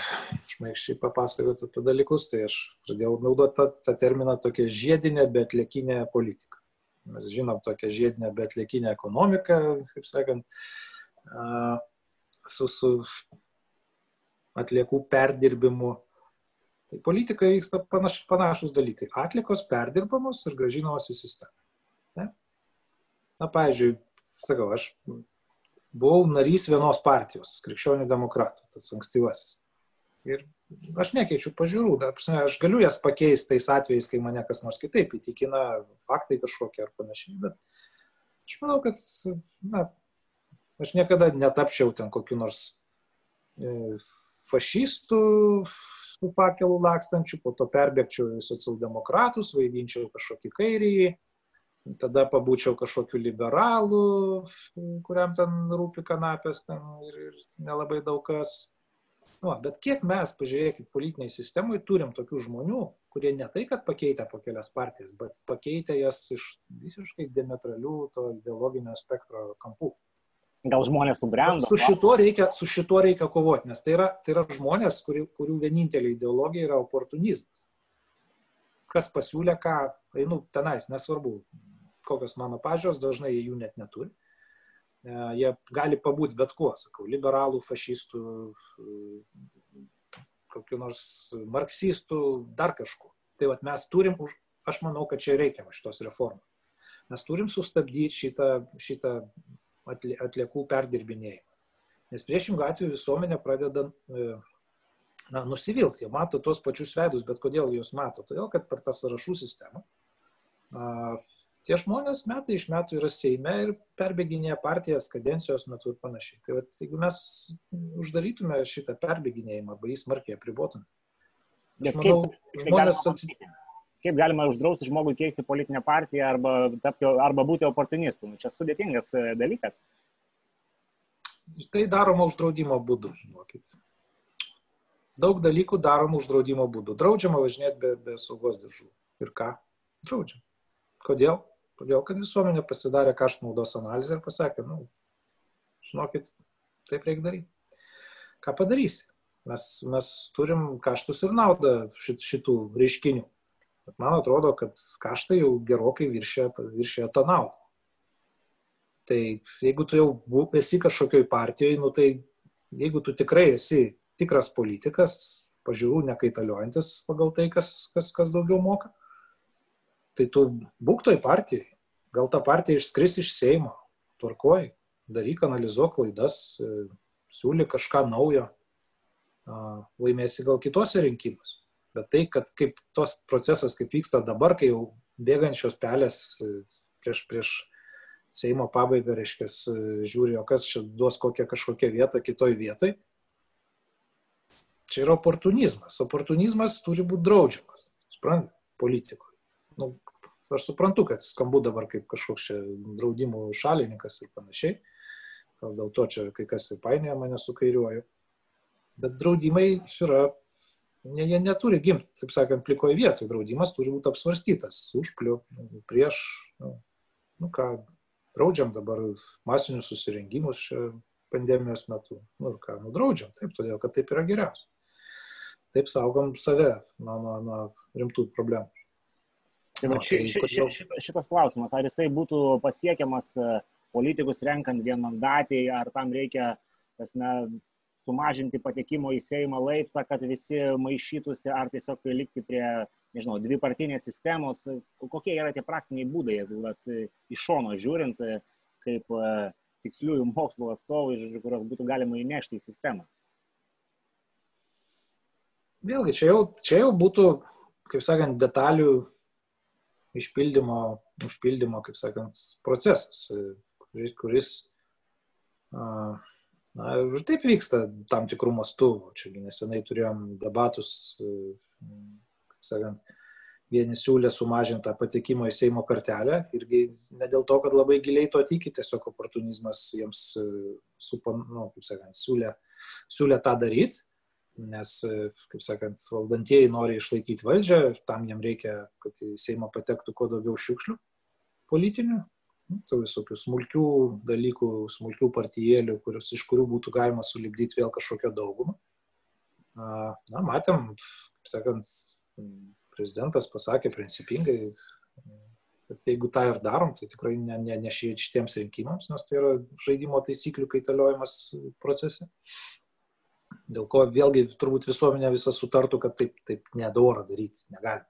šmaikščiai papasakoti apie dalykus, tai aš pradėjau naudoti tą, tą terminą tokia žiedinė, bet lėkinė politika. Mes žinom tokią žiedinę, bet lėkinę ekonomiką, kaip sakant, su, su atliekų perdirbimu. Tai politikai vyksta panaš, panašus dalykai. Atlikos perdirbamos ir gražinamos į sistemą. Ne? Na, pavyzdžiui, sakau, aš buvau narys vienos partijos, krikščionių demokratų, tas ankstyvasis. Ir aš nekeičiu pažiūrų, dar, aš galiu jas pakeisti tais atvejais, kai mane kas nors kitaip įtikina, faktai kažkokie ar panašiai, bet aš manau, kad na, aš niekada netapčiau ten kokiu nors e, fašistų su pakelu lakstančiu, po to perbėgčiau į socialdemokratus, vaidinčiau kažkokį kairįjį tada pabūčiau kažkokiu liberalu, kuriam ten rūpi kanapės ten ir, ir nelabai daug kas. Nu, bet kiek mes, pažiūrėkit, politiniai sistemai turim tokių žmonių, kurie ne tai, kad pakeitė po kelias partijas, bet pakeitė jas iš visiškai diametralių to ideologinio spektro kampų. Gal žmonės subrendo? Su šituo reikia, su šituo reikia kovoti, nes tai yra, tai yra žmonės, kurių, kurių vienintelė ideologija yra oportunizmas. Kas pasiūlė ką, einu tenais, nesvarbu, kokios mano pažiūros, dažnai jų net neturi. E, jie gali pabūti bet kuo, sakau, liberalų, fašistų, kokiu nors marksistų, dar kažkuo. Tai vat, mes turim, aš manau, kad čia reikiama šitos reformos. Mes turim sustabdyti šitą, šitą atliekų perdirbinėjimą. Nes priešingų atveju visuomenė pradeda e, na, nusivilti, jie mato tos pačius veidus, bet kodėl juos mato? Todėl, kad per tą sąrašų sistemą tie žmonės metai iš metų yra Seime ir perbėginėja partijas kadencijos metu ir panašiai. Tai vat, jeigu mes uždarytume šitą perbėginėjimą arba jį smarkiai apribotume. Bet manau, kaip, žmonės atsitiktų. Kaip galima uždrausti žmogui keisti politinę partiją arba, tapti, arba būti oportunistu? Nu, čia sudėtingas e, dalykas. Tai daroma uždraudimo būdu, žinokit. Daug dalykų daroma uždraudimo būdu. Draudžiama važinėti be, be saugos diržų. Ir ką? Draudžiama. Kodėl? Todėl, kad visuomenė pasidarė kaštų naudos analizę ir pasakė, nu, žinokit, taip reikia daryti. Ką padarysi? Mes, mes turim kaštus ir naudą šit, šitų reiškinių. Bet man atrodo, kad kaštai jau gerokai viršė, viršė tą naudą. Tai jeigu tu jau esi kažkokioj partijoje, nu, tai jeigu tu tikrai esi tikras politikas, pažiūrų nekaitaliojantis pagal tai, kas, kas, kas daugiau moka, tai tu būk toj partijai. Gal ta partija išskris iš Seimo, tvarkoj, daryk, analizuok klaidas, e, siūly kažką naujo, laimėsi gal kitose rinkimuose. Bet tai, kad kaip tos procesas, kaip vyksta dabar, kai jau bėgančios pelės e, prieš, prieš Seimo pabaigą, reiškia, e, žiūri, o kas čia duos kokią kažkokią vietą kitoj vietoj. Čia yra oportunizmas. Oportunizmas turi būti draudžiamas. Suprantate, politikoje. Nu, Aš suprantu, kad skambu dabar kaip kažkoks čia draudimų šalininkas ir panašiai. Gal dėl to čia kai kas ir painioja mane su kairiuoju. Bet draudimai yra, ne, jie neturi gimti, taip sakant, plikoje vietoje. Draudimas turi būti apsvarstytas. Užpliu, prieš, nu, nu ką, draudžiam dabar masinius susirengimus čia pandemijos metu. Nu ką, nudraudžiam, taip, todėl kad taip yra geriausia. Taip saugom save nuo, nuo, nuo rimtų problemų. Tai va, ši, ši, ši, šitas klausimas, ar jisai būtų pasiekiamas e, politikus renkant vienmandatį, ar tam reikia, tasme, sumažinti patekimo į Seimą laiptą, kad visi maišytųsi, ar tiesiog likti prie, nežinau, dvipartinės sistemos, kokie yra tie praktiniai būdai, at, iš šono žiūrint, kaip tiksliųjų mokslo atstovai, kurios būtų galima įnešti į sistemą. Vėlgi, čia jau, čia jau būtų, kaip sakant, detalių išpildymo, užpildymo, kaip sakant, procesas, kuris na, ir taip vyksta tam tikrų mastų. Čia nesenai turėjom debatus, kaip sakant, vieni siūlė sumažintą patekimo į Seimo kartelę. Irgi ne dėl to, kad labai giliai to tiki, tiesiog oportunizmas jiems, supon, nu, kaip sakant, siūlė, siūlė tą daryti nes, e, kaip sakant, valdantieji nori išlaikyti valdžią tam jiem reikia, kad į Seimą patektų kuo daugiau šiukšlių politinių, nu, tų visokių smulkių dalykų, smulkių partijėlių, kurios, iš kurių būtų galima sulibdyti vėl kažkokią daugumą. Na, matėm, sakant, prezidentas pasakė principingai, kad jeigu tą ir darom, tai tikrai ne, ne, ne šitiems rinkimams, nes tai yra žaidimo taisyklių kaitaliojimas procese dėl ko vėlgi turbūt visuomenė visa sutartų, kad taip, taip nedora daryti, negalima.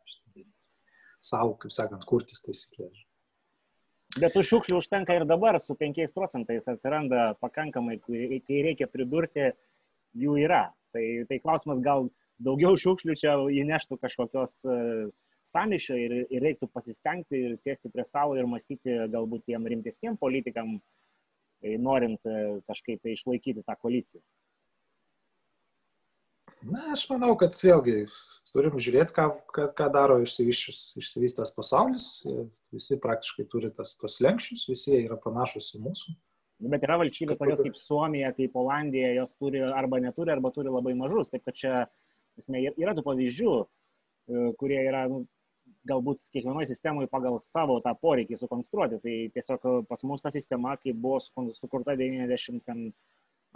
Savo, kaip sakant, kurtis taisyklės. Bet tų šiukšlių užtenka ir dabar, su 5 procentais atsiranda pakankamai, kai reikia pridurti, jų yra. Tai, tai klausimas, gal daugiau šiukšlių čia įneštų kažkokios uh, samišio ir, ir reiktų pasistengti ir sėsti prie stalo ir mąstyti galbūt tiem rimtesniem politikam, norint uh, kažkaip tai išlaikyti tą koaliciją. Na, aš manau, kad vėlgi turim žiūrėti, ką, ką, ką daro išsivystęs pasaulis. Visi praktiškai turi tas, tos lenkščius, visi jie yra panašus į mūsų. Bet yra valstybės, tokios kaip Suomija, kaip Olandija, jos turi arba neturi, arba turi labai mažus. Taip kad čia esmė, yra tų pavyzdžių, e, kurie yra nu, galbūt kiekvienoje sistemoje pagal savo tą poreikį sukonstruoti. Tai tiesiog pas mus ta sistema, kai buvo sukurta 90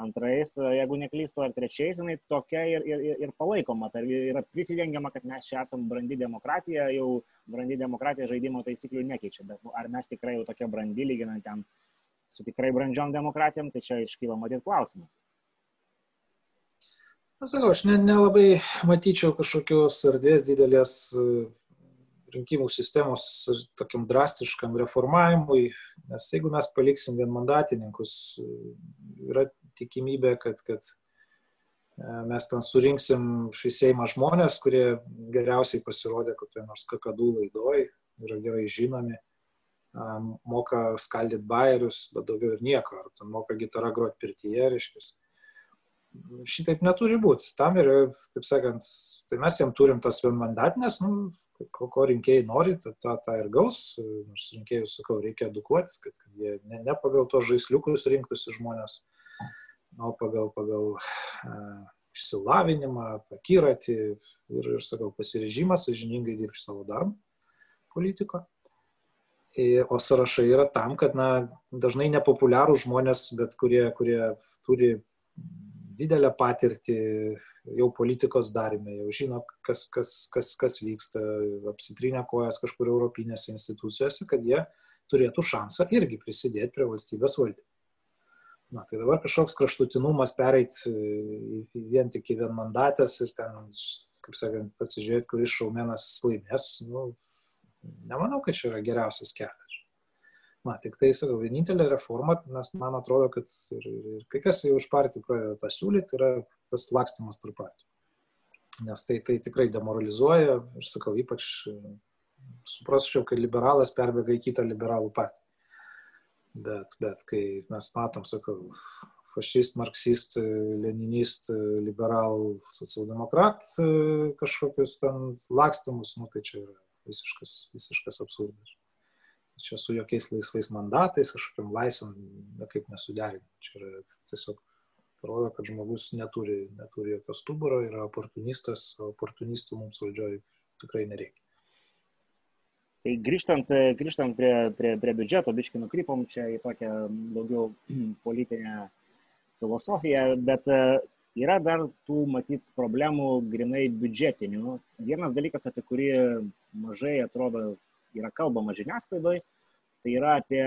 antrais, e, jeigu neklystu, ar trečiais, jinai tokia ir, ir, ir palaikoma. Tai yra prisidengiama, kad mes čia esame brandi demokratija, jau brandi demokratija žaidimo taisyklių nekeičia. Bet nu, ar mes tikrai jau tokia brandi, lyginant ten su tikrai brandžiom demokratijom, tai čia iškyla matyti klausimas. Sakau, aš nelabai ne, ne matyčiau kažkokios erdvės didelės e, rinkimų sistemos tokiam drastiškam reformavimui, nes jeigu mes paliksim vienmandatininkus, e, yra tikimybė, kad, kad e, mes ten surinksim į Seimą žmonės, kurie geriausiai pasirodė kokioje nors kakadų laidoj, yra gerai žinomi. moka skaldyti bairius, bet daugiau ir nieko, ar moka gitarą groti pirtyje, reiškia. Šitaip neturi būti. Tam yra, kaip sakant, tai mes jam turim tas vienmandatinės, nu, ko, ko rinkėjai nori, tą, tą, tą ir gaus. Nors rinkėjus, sakau, reikia edukuotis, kad, kad jie ne, ne pagal tos žaisliukus rinktųsi žmonės, o pagal, pagal išsilavinimą, akiratį ir, ir, sakau, pasirežimą, sažiningai dirbti savo darbą politiko. O sąrašai yra tam, kad na, dažnai nepopuliarų žmonės, bet kurie, kurie turi didelę patirtį jau politikos darime, jau žino, kas, kas, kas, kas vyksta, apsitrinę kojas kažkur europinėse institucijose, kad jie turėtų šansą irgi prisidėti prie valstybės valdymo. Na, tai dabar kažkoks kraštutinumas pereiti vien tik į vienmandatės ir ten, kaip sakant, pasižiūrėti, kuris šaumenas laimės, nu, nemanau, kad čia yra geriausias kelias. Na, tik tai, sakau, vienintelė reforma, nes man atrodo, kad ir, ir, kai kas jau iš partijų pradeda tą siūlyti, yra tas lakstymas tarp partijų. Nes tai, tai tikrai demoralizuoja ir, sakau, ypač suprasčiau, kai liberalas perbėga į kitą liberalų partiją. Bet, bet kai mes matom, sakau, fašist, marksist, leninist, liberal, socialdemokrat kažkokius ten lakstymus, nu, tai čia yra visiškas, visiškas absurdas čia su jokiais laisvais mandatais, kažkokiam laisvam, kaip nesuderinti. Čia yra tiesiog parodo, kad žmogus neturi, neturi jokio stuburo, yra oportunistas, oportunistų mums valdžioje tikrai nereikia. Tai grįžtant, grįžtant prie, prie, prie biudžeto, biškai nukrypom čia į tokią daugiau politinę filosofiją, bet e, yra dar tų matyt problemų grinai biudžetinių. Vienas dalykas, apie kurį mažai atrodo yra kalbama žiniasklaidoje, tai yra apie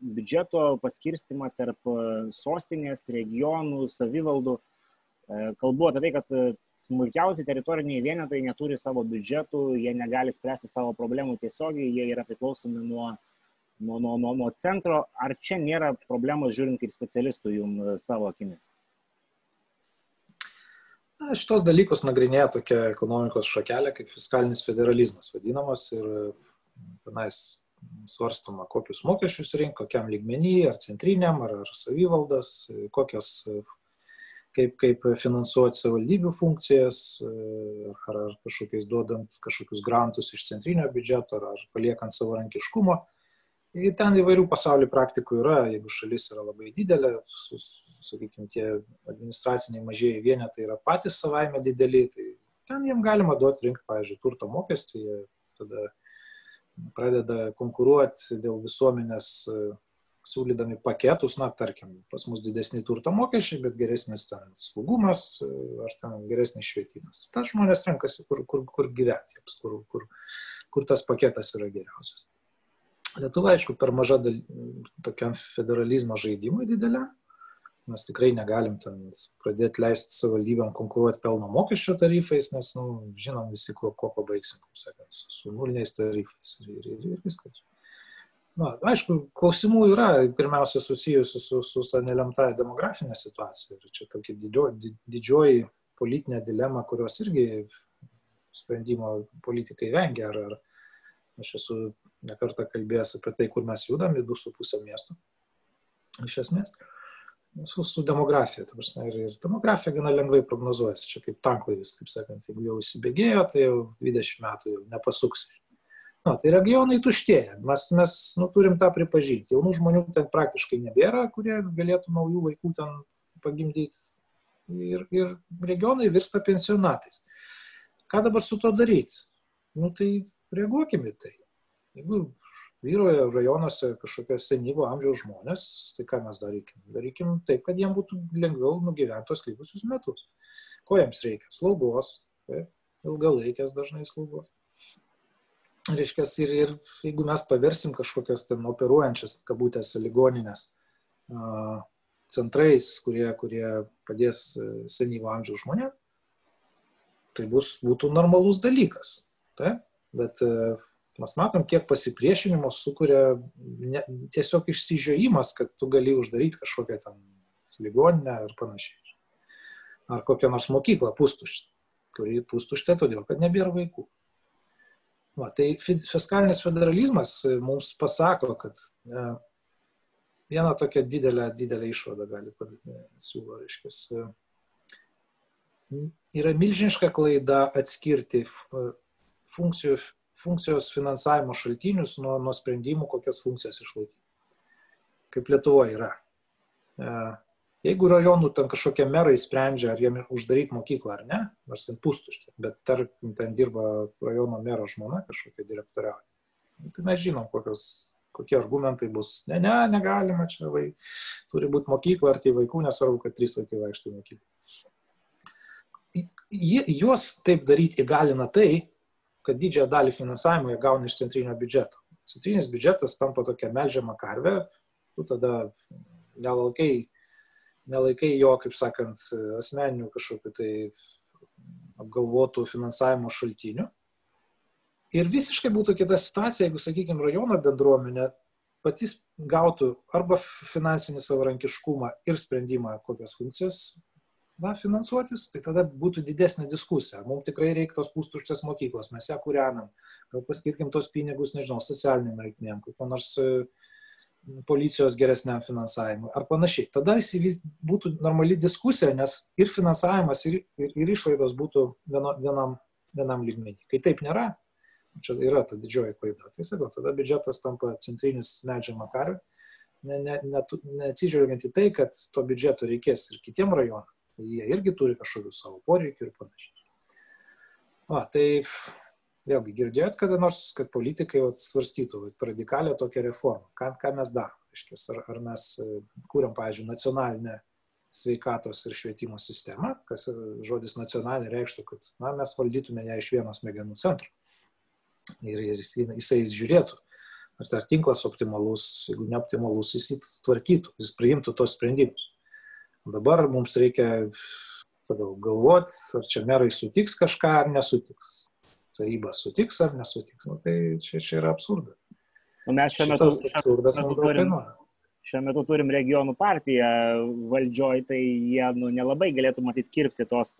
biudžeto paskirstimą tarp e, sostinės, regionų, savivaldų. E, kalbu apie tai, kad e, smulkiausi teritoriniai vienetai neturi savo biudžetų, jie negali spręsti savo problemų tiesiogiai, jie yra priklausomi nuo, nuo, nuo, nuo, nuo centro. Ar čia nėra problemos žiūrint kaip specialistų jums savo akimis? Na, šitos dalykus nagrinėja tokia ekonomikos šakelė kaip fiskalinis federalizmas vadinamas ir tenais svarstoma, kokius mokesčius rinko, kokiam lygmenį, ar centriniam, ar, ar savivaldas, kokias, kaip, kaip finansuoti savivaldybių funkcijas, ar, ar kažkokiais duodant kažkokius grantus iš centrinio biudžeto, ar, ar paliekant savarankiškumo. Ir ten įvairių pasaulio praktikų yra, jeigu šalis yra labai didelė, sakykime, tie administraciniai mažieji vienetai yra patys savaime dideli, tai ten jiem galima duoti rinkti, pavyzdžiui, turto mokestį, tada pradeda konkuruoti dėl visuomenės e, siūlydami paketus, na, tarkim, pas mus didesni turto mokesčiai, bet geresnis ten saugumas e, ar ten geresnis švietimas. Ta žmonės renkasi, kur, kur, kur gyventi, kur, kur, kur tas paketas yra geriausias. Lietuva, aišku, per maža dal... tokiam federalizmo žaidimui dideliam, mes tikrai negalim ten pradėti leisti savivaldybėm konkuruoti pelno mokesčio tarifais, nes nu, žinom visi, kuo, kuo pabaigsim, kaip sakant, su nuliniais tarifais ir, ir, ir viskas. Na, aišku, klausimų yra pirmiausia susijusių su, su, su nelemtąją demografinę situaciją. Ir čia tokia didžio, didžioji politinė dilema, kurios irgi sprendimo politikai vengia. Ar, ar aš esu nekartą kalbėjęs apie tai, kur mes judam į 2,5 miestų. Iš esmės. Su, su demografija. Prasme, ir, ir demografija gana lengvai prognozuojasi. Čia kaip tanklaivis, kaip sakant, jeigu jau įsibėgėjo, tai jau 20 metų jau nepasuks. Na, tai regionai tuštėja. Mes, mes nu, turim tą pripažinti. Jaunų žmonių ten praktiškai nebėra, kurie galėtų naujų vaikų ten pagimdyti. Ir, ir regionai virsta pensionatais. Ką dabar su to daryti? Nu, tai reaguokime tai. Jeigu vyroja rajonuose kažkokie senyvo amžiaus žmonės, tai ką mes darykim? Darykim taip, kad jiems būtų lengviau nugyventi tos likusius metus. Ko jiems reikia? Slaugos, taip, ilgalaikės dažnai slaugos. Reiškia, ir, ir jeigu mes paversim kažkokias ten operuojančias, kabutėse, ligoninės centrais, kurie, kurie padės e, senyvo amžiaus žmonėms, tai bus, būtų normalus dalykas. Taip? Bet e, Mes matom, kiek pasipriešinimo sukuria ne, tiesiog išsižiojimas, kad tu gali uždaryti kažkokią ten ligoninę ir panašiai. Ar kokią nors mokyklą pustuštę, kuri pustuštė todėl, kad nebėra vaikų. Va, tai fiskalinis federalizmas mums pasako, kad e, vieną tokią didelę, didelę išvadą gali siūlo, reiškia, yra milžiniška klaida atskirti funkcijų, funkcijos finansavimo šaltinius nuo, nuo sprendimų, kokias funkcijas išlaikyti. Kaip Lietuvoje yra. Jeigu rajonų ten kažkokie merai sprendžia, ar jiem uždaryti mokyklą ar ne, nors ten pustuštė, bet tarkim ten dirba rajono mero žmona kažkokia direktoriauja, nu, tai mes žinom, kokios, kokie argumentai bus. Ne, ne, negalima čia, vai, turi būti mokykla, ar tai vaikų, nesvarbu, kad trys vaikai vaikšto į mokyklą juos taip daryti įgalina tai, kad didžiąją dalį finansavimo jie gauna iš centrinio biudžeto. Centrinis biudžetas tampa tokia melžiama karvė, tu tada nelaikai, nelaikai jo, kaip sakant, asmeninių kažkokiu tai apgalvotų finansavimo šaltinių. Ir visiškai būtų kita situacija, jeigu, sakykime, rajono bendruomenė patys gautų arba finansinį savarankiškumą ir sprendimą, kokias funkcijas na, finansuotis, tai tada būtų didesnė diskusija. Mums tikrai reikia tos pustuštės mokyklos, mes ją kūrenam. Gal paskirkim tos pinigus, nežinau, socialiniam reikmėm, kokio nors e, policijos geresniam finansavimui ar panašiai. Tada būtų normali diskusija, nes ir finansavimas, ir, ir, ir išlaidos būtų vieno, vienam, vienam lygmenį. Kai taip nėra, čia yra ta didžioji klaida. Tai sakau, tada biudžetas tampa centrinis medžiama karvė, ne, ne, ne, neatsižvelgiant į tai, kad to biudžeto reikės ir kitiem rajonam jie irgi turi kažkokių savo poreikių ir panašiai. Va, tai vėlgi girdėjot kada nors, kad politikai svarstytų radikalią tokią reformą. Ką, ką mes darome? Ar, ar mes e, kūriam, pavyzdžiui, nacionalinę sveikatos ir švietimo sistemą, kas e, žodis nacionalinė reikštų, kad na, mes valdytume ją iš vieno smegenų centro. Ir, ir jis, jisai žiūrėtų, ar ar tinklas optimalus, jeigu neoptimalus, jis tvarkytų, jis priimtų tos sprendimus. Dabar mums reikia sakau, galvoti, ar čia merai sutiks kažką ar nesutiks. Taryba sutiks ar nesutiks. Nu, tai čia, čia yra absurdas. Nu, mes šiuo metu, absurdas, šiuo, metu turim, šiuo metu turim regionų partiją valdžioj, tai jie nu, nelabai galėtų matyti kirpti tos.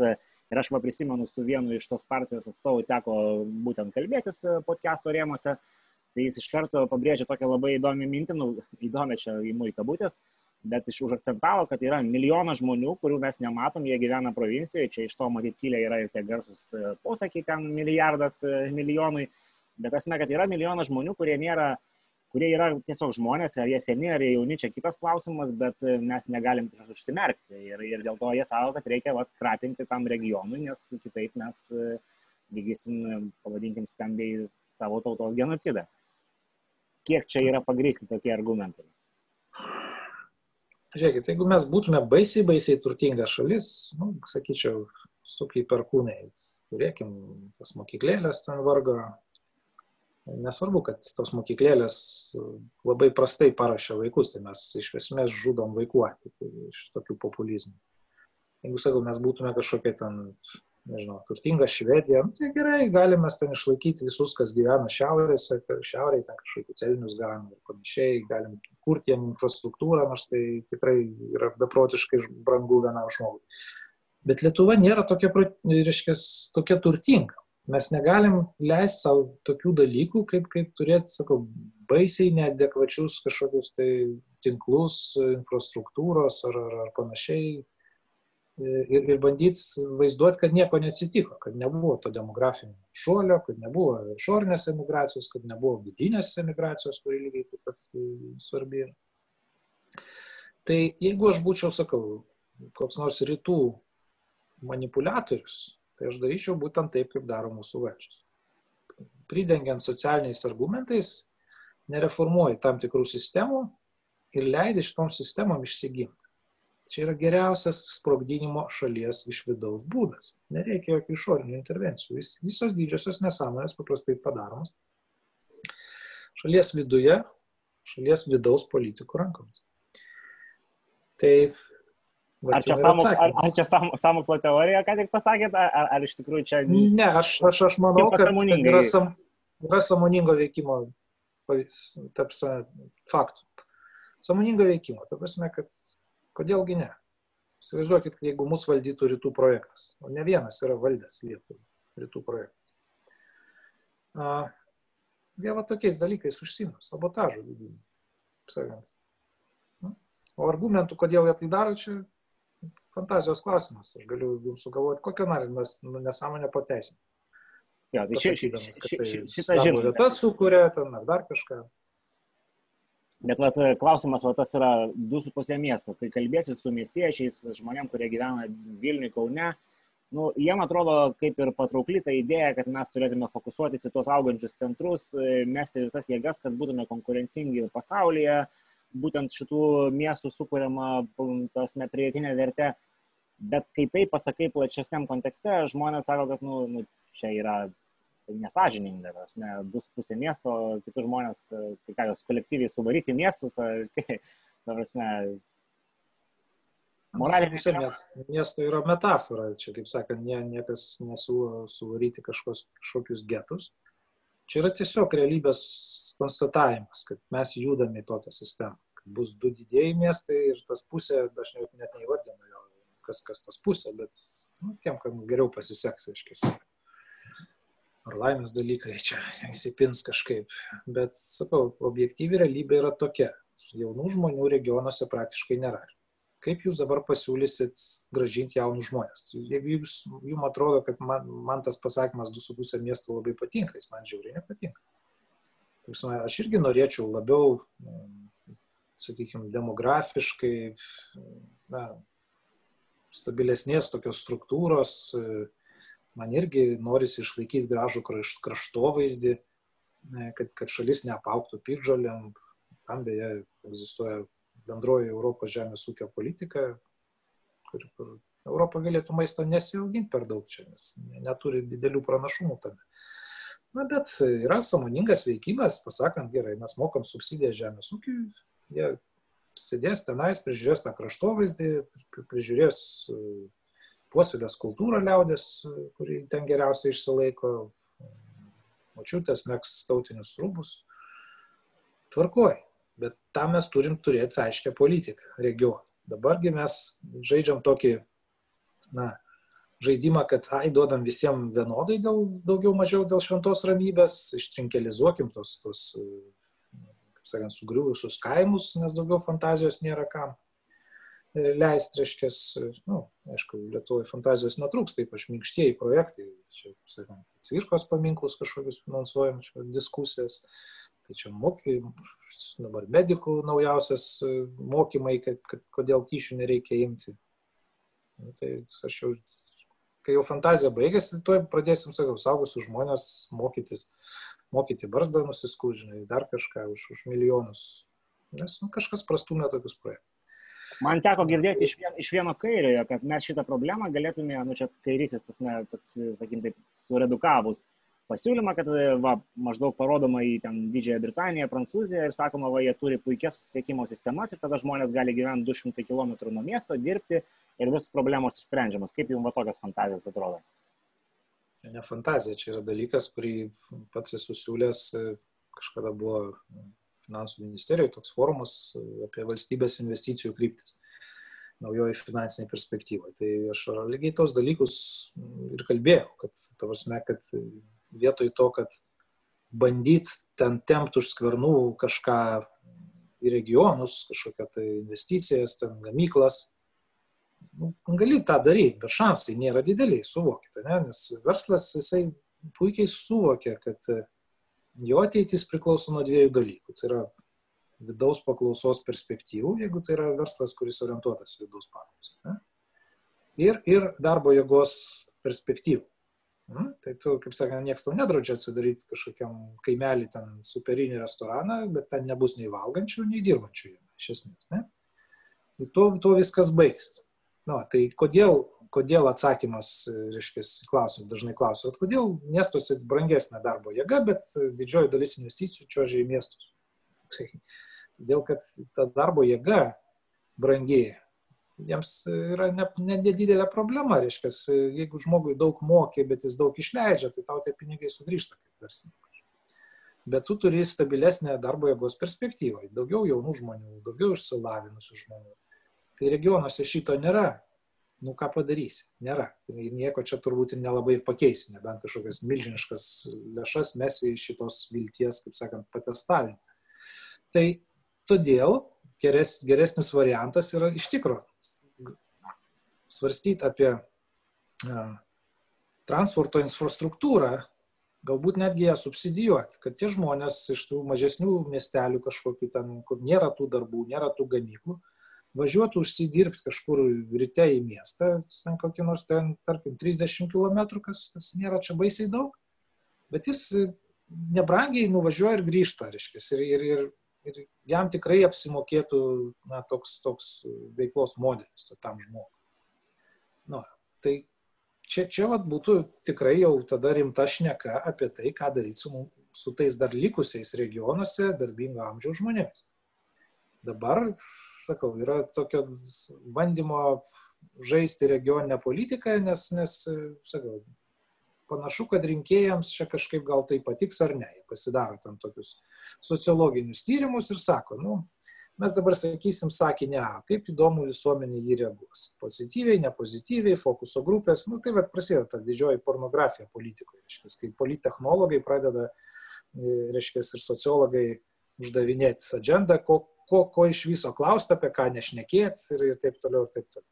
Ir aš va prisimenu, su vienu iš tos partijos atstovų teko būtent kalbėtis podcast'o rėmose. Tai jis iš karto pabrėžė tokią labai įdomią mintį, nu, įdomią čia įmų į kabutės, bet iš užakcentavo, kad yra milijonas žmonių, kurių mes nematom, jie gyvena provincijoje, čia iš to matyt kilę yra ir tie garsus e, posakiai, ten milijardas e, milijonui, bet esmė, kad yra milijonas žmonių, kurie nėra, kurie yra tiesiog žmonės, ar jie seni, ar jie jauni, čia kitas klausimas, bet e, mes negalim užsimerkti ir, ir dėl to jie savo, kad reikia vat, kratinti tam regionui, nes kitaip mes vykdysim, pavadinkim, skambiai savo tautos genocidą. Kiek čia yra pagrysti tokie argumentai? Žiūrėkit, jeigu mes būtume baisiai, baisiai turtinga šalis, nu, sakyčiau, sukiai per kūnai, turėkim tas mokyklėlės ten vargo. Nesvarbu, kad tos mokyklėlės labai prastai parašė vaikus, tai mes iš esmės žudom vaikų ateitį iš tokių populizmų. Jeigu sakau, mes būtume kažkokie ten nežinau, turtinga Švedija, nu, tai gerai, galime ten išlaikyti visus, kas gyvena šiaurėse, šiaurėje ten kažkokius celinius galime ir panašiai, galim kurti jiem infrastruktūrą, nors tai tikrai yra beprotiškai brangu vienam žmogui. Bet Lietuva nėra tokia, reiškia, tokia turtinga. Mes negalim leisti savo tokių dalykų, kaip, kaip turėti, sakau, baisiai neadekvačius kažkokius tai tinklus, infrastruktūros ar, ar, ar panašiai ir, ir bandyti vaizduoti, kad nieko neatsitiko, kad nebuvo to demografinio šuolio, kad nebuvo išorinės emigracijos, kad nebuvo vidinės emigracijos, kuri lygiai taip pat e, svarbi yra. Tai jeigu aš būčiau, sakau, koks nors rytų manipuliatorius, tai aš daryčiau būtent taip, kaip daro mūsų valdžios. Pridengiant socialiniais argumentais, nereformuoji tam tikrų sistemų ir leidi šitom sistemom išsigimti. Čia yra geriausias sprogdinimo šalies iš vidaus būdas. Nereikia jokių išorinių intervencijų. Vis, visos didžiosios nesąmonės paprastai padaromos šalies viduje, šalies vidaus politikų rankomis. Tai Va, ar čia, samok, ar, ar čia samokslo teorija, ką tik pasakėt, ar, ar iš tikrųjų čia... Ne, aš, aš, aš manau, kad yra, sam, yra samoningo veikimo, tarpsa, faktų. Samoningo veikimo, ta prasme, kad Kodėlgi ne? Įsivaizduokit, jeigu mūsų valdytų rytų projektas, o ne vienas yra valdęs Lietuvą rytų projektas. jie va tokiais dalykais užsima, sabotažu vidiniu. Sakant. Nu, o argumentų, kodėl jie tai daro, čia fantazijos klausimas. Aš galiu jums sugalvoti, kokią narimas nu, nesąmonę pateisinti. Jo, tai ši, ši, ši, ši, šitą žinome. vietas sukuria ten ar dar kažką. Bet vat, klausimas, va, tas yra 2,5 miesto. Kai kalbėsi su miestiečiais, žmonėm, kurie gyvena Vilniuje, Kaune, nu, jiem atrodo kaip ir patraukli ta idėja, kad mes turėtume fokusuotis į tuos augančius centrus, e, mesti visas jėgas, kad būtume konkurencingi pasaulyje, būtent šitų miestų sukūriama, tasme, pridėtinė vertė. Bet kai tai pasakai plačesniam kontekste, žmonės sako, kad nu, nu, čia yra tai nesažininga, tas ne, bus pusė miesto, kitus žmonės, e, tai ką jos kolektyviai suvaryti miestus, ar tai, ta prasme, moralinė Pusė miest- miesto yra metafora, čia kaip sakant, nie, niekas nesiūlo suvaryti kažkos, kažkokius getus. Čia yra tiesiog realybės konstatavimas, kad mes judame į tokią sistemą. Bus du didėjai miestai ir tas pusė, aš net neįvardinu jo, kas, kas tas pusė, bet nu, tiem, kam geriau pasiseks, aiškiai. Ar laimės dalykai čia įsipins kažkaip. Bet, sakau, objektyvi realybė yra tokia. Jaunų žmonių regionuose praktiškai nėra kaip jūs dabar pasiūlysit gražinti jaunus žmonės. Jeigu jums, jums atrodo, kad man, man tas pasakymas 2,5 miestų labai patinka, jis man žiauriai nepatinka. Taip, aš irgi norėčiau labiau, sakykime, demografiškai, na, stabilesnės tokios struktūros, man irgi norisi išlaikyti gražų kraštovaizdį, kad, kad šalis neapauktų piržolėm, tam beje egzistuoja bendroji Europos žemės ūkio politika, kur, kur Europą galėtų maisto nesiauginti per daug čia, nes neturi didelių pranašumų tame. Na, bet yra samoningas veikimas, pasakant, gerai, mes mokam subsidiją žemės ūkiui, jie sėdės tenais, prižiūrės tą kraštovaizdį, prižiūrės puoselės kultūrą liaudės, kuri ten geriausiai išsilaiko, mačiutės, mėgs tautinius rūbus. Tvarkoj, bet tam mes turim turėti aiškę politiką regioną. Dabargi mes žaidžiam tokį, na, žaidimą, kad, ai, duodam visiems vienodai dėl daugiau mažiau dėl šventos ramybės, ištrinkelizuokim tos, tos kaip sakant, sugriuvusius kaimus, nes daugiau fantazijos nėra kam leisti, reiškia, nu, aišku, Lietuvoje fantazijos netrūks, taip aš minkštieji projektai, čia, sakant, cvirkos paminklus kažkokius finansuojam, čia diskusijas, tai čia moky, dabar medikų naujausias mokymai, kad, kad kodėl kyšių nereikia imti. Nu, tai aš jau, kai jau fantazija baigėsi, tuoj pradėsim, sakau, saugusius žmonės mokytis, mokyti barzdą nusiskūžinai, dar kažką už, už milijonus, nes nu, kažkas prastumė tokius projektus. Man teko girdėti iš, vien, iš vieno kairiojo, kad mes šitą problemą galėtume, nu čia kairysis, tas, ne, toks, sakykim, taip, suredukavus pasiūlymą, kad va, maždaug parodoma į ten Didžiąją Britaniją, Prancūziją ir sakoma, va, jie turi puikias susisiekimo sistemas ir tada žmonės gali gyventi 200 km nuo miesto, dirbti ir vis problemos išsprendžiamas. Kaip jums va tokios fantazijos atrodo? Ne fantazija, čia yra dalykas, kurį pats esu siūlęs, kažkada buvo finansų ministerijoje toks forumas apie valstybės investicijų kryptis naujoji finansinė perspektyva. Tai aš lygiai tos dalykus ir kalbėjau, kad, tavarsime, kad vietoj to, kad bandyt ten tempt už skvernų kažką į regionus, kažkokią tai investicijas, ten gamyklas, nu, gali tą daryti, bet šansai nėra dideliai, suvokite, ne? nes verslas jisai puikiai suvokia, kad jo ateitis priklauso nuo dviejų dalykų. Tai yra vidaus paklausos perspektyvų, jeigu tai yra verslas, kuris orientuotas vidaus paklausą. Ir, ir darbo jėgos perspektyvų. Hmm? Tai tu, kaip sakant, niekas tau nedraudžia atsidaryti kažkokiam kaimelį ten superinį restoraną, bet ten nebus nei valgančių, nei dirbančių jame, iš esmės. Ne? Ir to, to viskas baigsis. Nu, tai kodėl, kodėl atsakymas, reiškia, klausim, dažnai klausiu, kodėl miestuose brangesnė darbo jėga, bet didžioji dalis investicijų čiuožia į miestus. Tai todėl, kad ta darbo jėga brangiai jiems yra nedidelė ne problema, reiškia, jeigu žmogui daug mokė, bet jis daug išleidžia, tai tau tie pinigai sugrįžta kaip verslininkas. Bet tu turi stabilesnę darbo jėgos perspektyvą, daugiau jaunų žmonių, daugiau išsilavinusių žmonių. Tai regionuose šito nėra. Nu ką padarysi, nėra. Nieko čia turbūt ir nelabai pakeisi, nebent kažkokias milžiniškas lėšas mesi iš šitos vilties, kaip sakant, patestavimą. Tai todėl geres, geresnis variantas yra iš tikrųjų svarstyti apie a, transporto infrastruktūrą, galbūt netgi ją subsidijuoti, kad tie žmonės iš tų mažesnių miestelių kažkokių ten, kur nėra tų darbų, nėra tų gamyklų, važiuotų užsidirbti kažkur ryte į miestą, ten kokį nors ten, tarkim, 30 km, kas, kas nėra čia baisiai daug, bet jis nebrangiai nuvažiuoja ir grįžta, reiškia, ir, ir, ir, ir jam tikrai apsimokėtų na, toks, toks veiklos modelis to tam žmogui. Nu, tai čia, čia vat, būtų tikrai jau tada rimta šneka apie tai, ką daryti su, su tais dar likusiais regionuose darbingo amžiaus žmonėmis. Dabar, sakau, yra tokio bandymo žaisti regioninę politiką, nes, nes sakau, panašu, kad rinkėjams čia kažkaip gal tai patiks ar ne. Jie pasidaro tam tokius sociologinius tyrimus ir sako, nu, mes dabar sakysim sakinį A, kaip įdomu visuomenė jį reaguos. Pozityviai, nepozityviai, fokuso grupės, nu tai vad prasideda ta didžioji pornografija politikoje, reiškia, kai polittechnologai pradeda, e, reiškia, ir sociologai uždavinėti agendą, ko, ko, iš viso klausti, apie ką nešnekėti ir, ir taip toliau, ir taip toliau.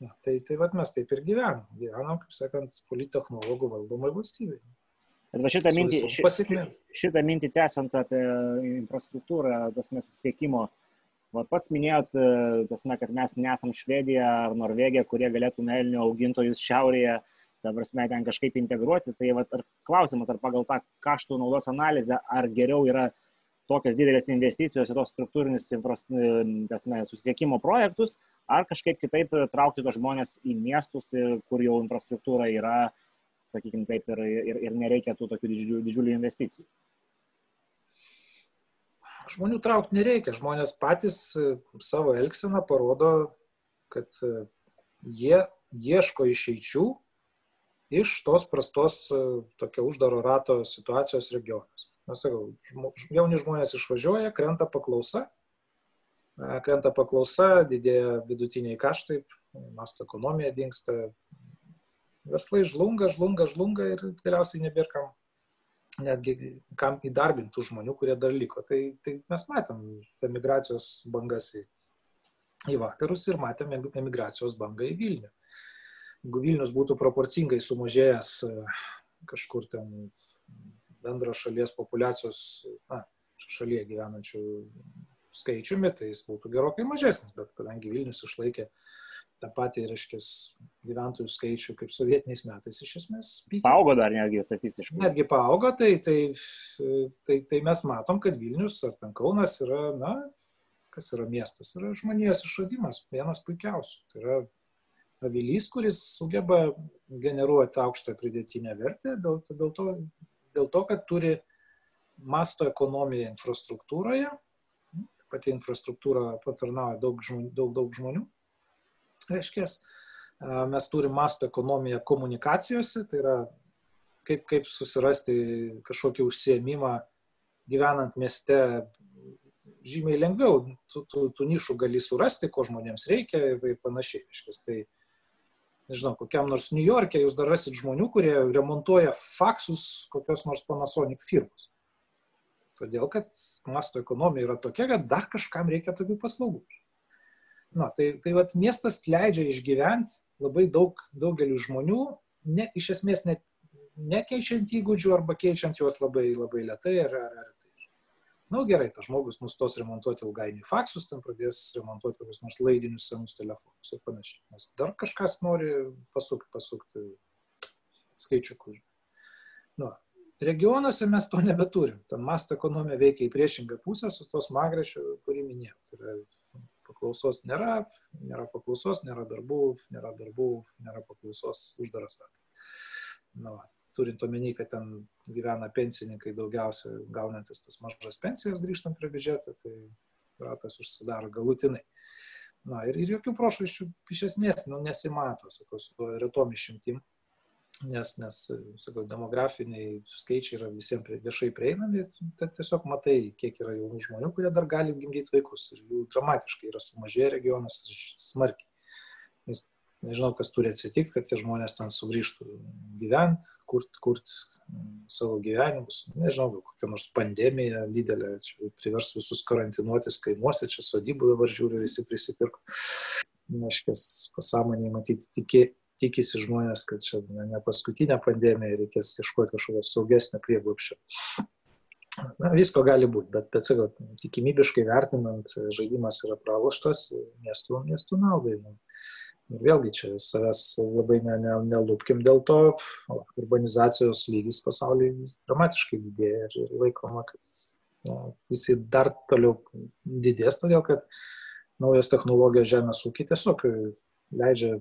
Na, tai, tai vad mes taip ir gyvenam. Gyvenam, kaip sakant, polittechnologų valdomai valstybėje. Bet va šitą mintį, šitą, šitą mintį tęsiant apie infrastruktūrą, tas mes susiekimo, va pats minėjot, tasme, kad mes nesam Švedija ar Norvegija, kurie galėtų melnių augintojus šiaurėje, ta prasme, ten kažkaip integruoti. Tai va, ar klausimas, ar pagal tą kaštų naudos analizę, ar geriau yra tokios didelės investicijos į tos struktūrinius tasme, susisiekimo projektus, ar kažkaip kitaip traukti tos žmonės į miestus, kur jau infrastruktūra yra sakykime taip, ir, ir, ir nereikia tų tokių didžiulių, didžiulių investicijų. Žmonių traukti nereikia, žmonės patys e, savo elgseną parodo, kad e, jie ieško išeičių iš tos prastos e, tokio uždaro rato situacijos regionas. Mes sakau, jauni žmonės išvažiuoja, krenta paklausa, krenta paklausa, didėja vidutiniai kaštai, masto ekonomija dinksta, verslai žlunga, žlunga, žlunga ir galiausiai nebėra kam netgi kam įdarbintų žmonių, kurie dar liko. Tai, tai mes matėm emigracijos bangas į, į vakarus ir matėm emigracijos bangą į Vilnių. Jeigu Vilnius būtų proporcingai sumažėjęs e, kažkur ten bendro šalies populacijos, na, šalyje gyvenančių skaičiumi, tai jis būtų gerokai mažesnis, bet kadangi Vilnius išlaikė tą patį, reiškia, gyventojų skaičių kaip sovietiniais metais iš esmės. Pykia. Paaugo dar netgi statistiškai. Netgi paaugo, tai, tai, tai, tai mes matom, kad Vilnius ar Penkaunas yra, na, kas yra miestas, yra žmonijos išradimas, vienas puikiausių. Tai yra avilys, kuris sugeba generuoti aukštą pridėtinę vertę dėl, dėl, to, dėl to, kad turi masto ekonomiją infrastruktūroje. Pati infrastruktūra patarnauja daug, žmonių, daug, daug žmonių reiškia, mes turim masto ekonomiją komunikacijose, tai yra kaip, kaip susirasti kažkokį užsiemimą gyvenant mieste žymiai lengviau, tų, tų, tų nišų gali surasti, ko žmonėms reikia ir panašiai. Reiškia, tai, nežinau, kokiam nors New York'e jūs dar rasit žmonių, kurie remontuoja faksus kokios nors Panasonic firmos. Todėl, kad masto ekonomija yra tokia, kad dar kažkam reikia tokių paslaugų. Na, tai, tai vat, miestas leidžia išgyventi labai daug, daugeliu žmonių, ne, iš esmės net nekeičiant įgūdžių arba keičiant juos labai, labai lietai ar, ar, ar nu, gerai, tas žmogus nustos remontuoti ilgainiui faksus, ten pradės remontuoti kokius nors laidinius senus telefonus ir panašiai. Nes dar kažkas nori pasukti, pasukti skaičiukų. Nu, regionuose mes to nebeturim. Ten masto ekonomija veikia į priešingą pusę su tos magrešiu, kurį minėjau. Tai yra paklausos nėra, nėra paklausos, nėra darbų, nėra darbų, nėra paklausos, uždaras ratas. Na, va, turint omeny, kad ten gyvena pensininkai daugiausia gaunantis tas mažas pensijas grįžtant prie biudžeto, tai ratas užsidaro galutinai. Na ir, ir jokių prošvaiščių iš esmės nu, nesimato, sakau, su retom išimtim nes, nes sakau, demografiniai skaičiai yra visiems viešai prieinami, tai tiesiog matai, kiek yra jaunų žmonių, kurie dar gali gimdyti vaikus ir jų dramatiškai yra sumažėję regionas smarkiai. Ir nežinau, kas turi atsitikti, kad tie žmonės ten sugrįžtų gyventi, kurti kurt savo gyvenimus. Nežinau, kokia nors pandemija didelė, privers visus karantinuotis kaimuose, čia sodybų dabar žiūriu, visi prisipirko. Neškės pasąmonėje matyti tiki, tikisi žmonės, kad čia ne, paskutinė pandemija, reikės ieškoti kažkokio saugesnio prieglupščio. Na, visko gali būti, bet, bet sakau, tikimybiškai vertinant, žaidimas yra praloštas miestų, miestų naudai. Nu Ir vėlgi čia savęs labai ne, ne, nelūpkim dėl to, urbanizacijos lygis pasaulyje dramatiškai didėja ir, ir laikoma, kad na, jisai dar toliau didės, todėl kad naujos technologijos žemės ūkiai tiesiog leidžia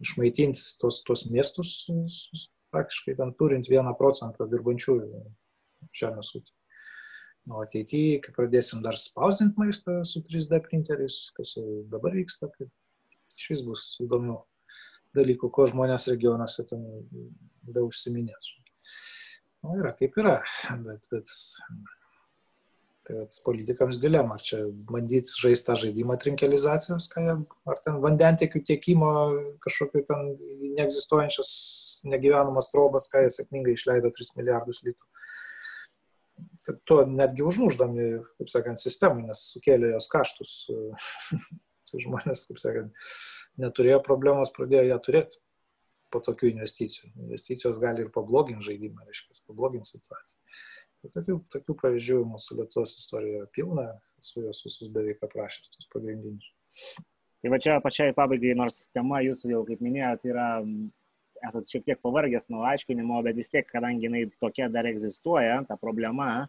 išmaitinti tos, tos miestus praktiškai ten turint vieną procentą dirbančiųjų žemės ūkį. O ateityje, kai pradėsim dar spausdinti maistą su 3D printeriais, kas dabar vyksta, tai iš vis bus įdomių dalykų, ko žmonės regionuose ten daug užsiminės. Nu, yra kaip yra, bet, bet tai ats, politikams dilema, ar čia bandyti žaisti tą žaidimą trinkelizacijos, jie, ar ten vandentiekių tiekimo kažkokiu ten neegzistuojančias negyvenamas trobas, ką jie sėkmingai išleido 3 milijardus litrų. Tai tuo netgi užmuždami, kaip sakant, sistemą, nes sukėlė jos kaštus Tai žmonės, kaip sakant, neturėjo problemos, pradėjo ją turėti po tokių investicijų. Investicijos gali ir pabloginti žaidimą, reiškia, pabloginti situaciją. Tai tokių, tokių pavyzdžių mūsų Lietuvos istorijoje pilna, esu juos visus beveik aprašęs, tos pagrindinius. Tai va čia pačiai pabaigai, nors tema jūsų jau, kaip minėjote, yra, esate šiek tiek pavargęs nuo aiškinimo, bet vis tiek, kadangi jinai tokia dar egzistuoja, ta problema,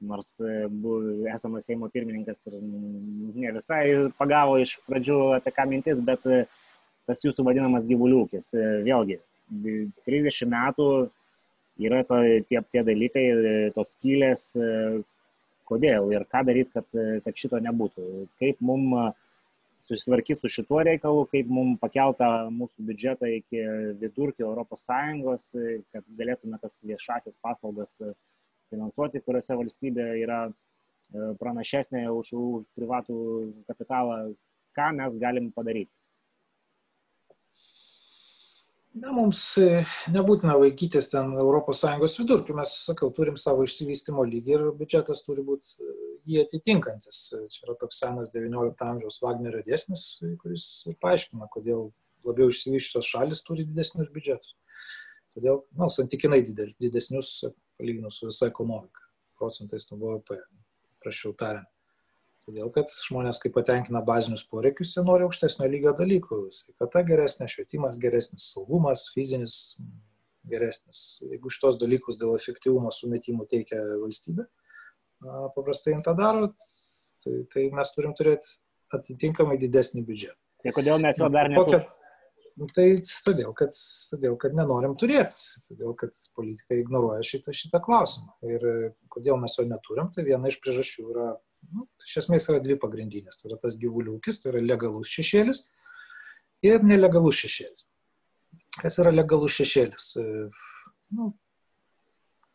nors e, esamas Seimo pirmininkas ir ne visai pagavo iš pradžių apie ką mintis, bet e, tas jūsų vadinamas gyvuliūkis. E, vėlgi, 30 metų yra to, tie, tie dalykai, tos skylės, kodėl ir ką daryti, kad, kad šito nebūtų. Kaip mums susitvarkyti su šituo reikalu, kaip mums pakelta mūsų biudžetą iki vidurkio ES, kad galėtume tas viešasias paslaugas finansuoti, kuriuose valstybė yra e, pranašesnė už, už privatų kapitalą, ką mes galim padaryti. Na, mums e, nebūtina vaikytis ten ES vidurkių, mes, sakau, turim savo išsivystimo lygį ir biudžetas turi būti e, jį atitinkantis. Čia yra toks senas XIX amžiaus Wagnerio dėsnis, kuris paaiškina, kodėl labiau išsivyščiusios šalis turi didesnius biudžetus. Todėl, na, nu, santykinai didesnius palyginus su visa ekonomika, procentais nuo BVP, prašiau tariant. Todėl, kad žmonės, kai patenkina bazinius poreikius, jie nori aukštesnio lygio dalykų. Sveikata geresnė, švietimas geresnis, saugumas, fizinis geresnis. Jeigu šitos dalykus dėl efektyvumo sumetimų teikia valstybė, paprastai jin tą daro, tai, tai mes turim turėti atitinkamai didesnį biudžetą. Tai kodėl mes jo dar neturime? Nu, tai todėl kad, todėl, kad nenorim turėti, todėl, kad politika ignoruoja šitą, šitą klausimą. Ir kodėl mes jo neturim, tai viena iš priežasčių yra, nu, iš esmės yra dvi pagrindinės. Tai yra tas gyvuliukis, tai yra legalus šešėlis ir nelegalus šešėlis. Kas yra legalus šešėlis? Nu,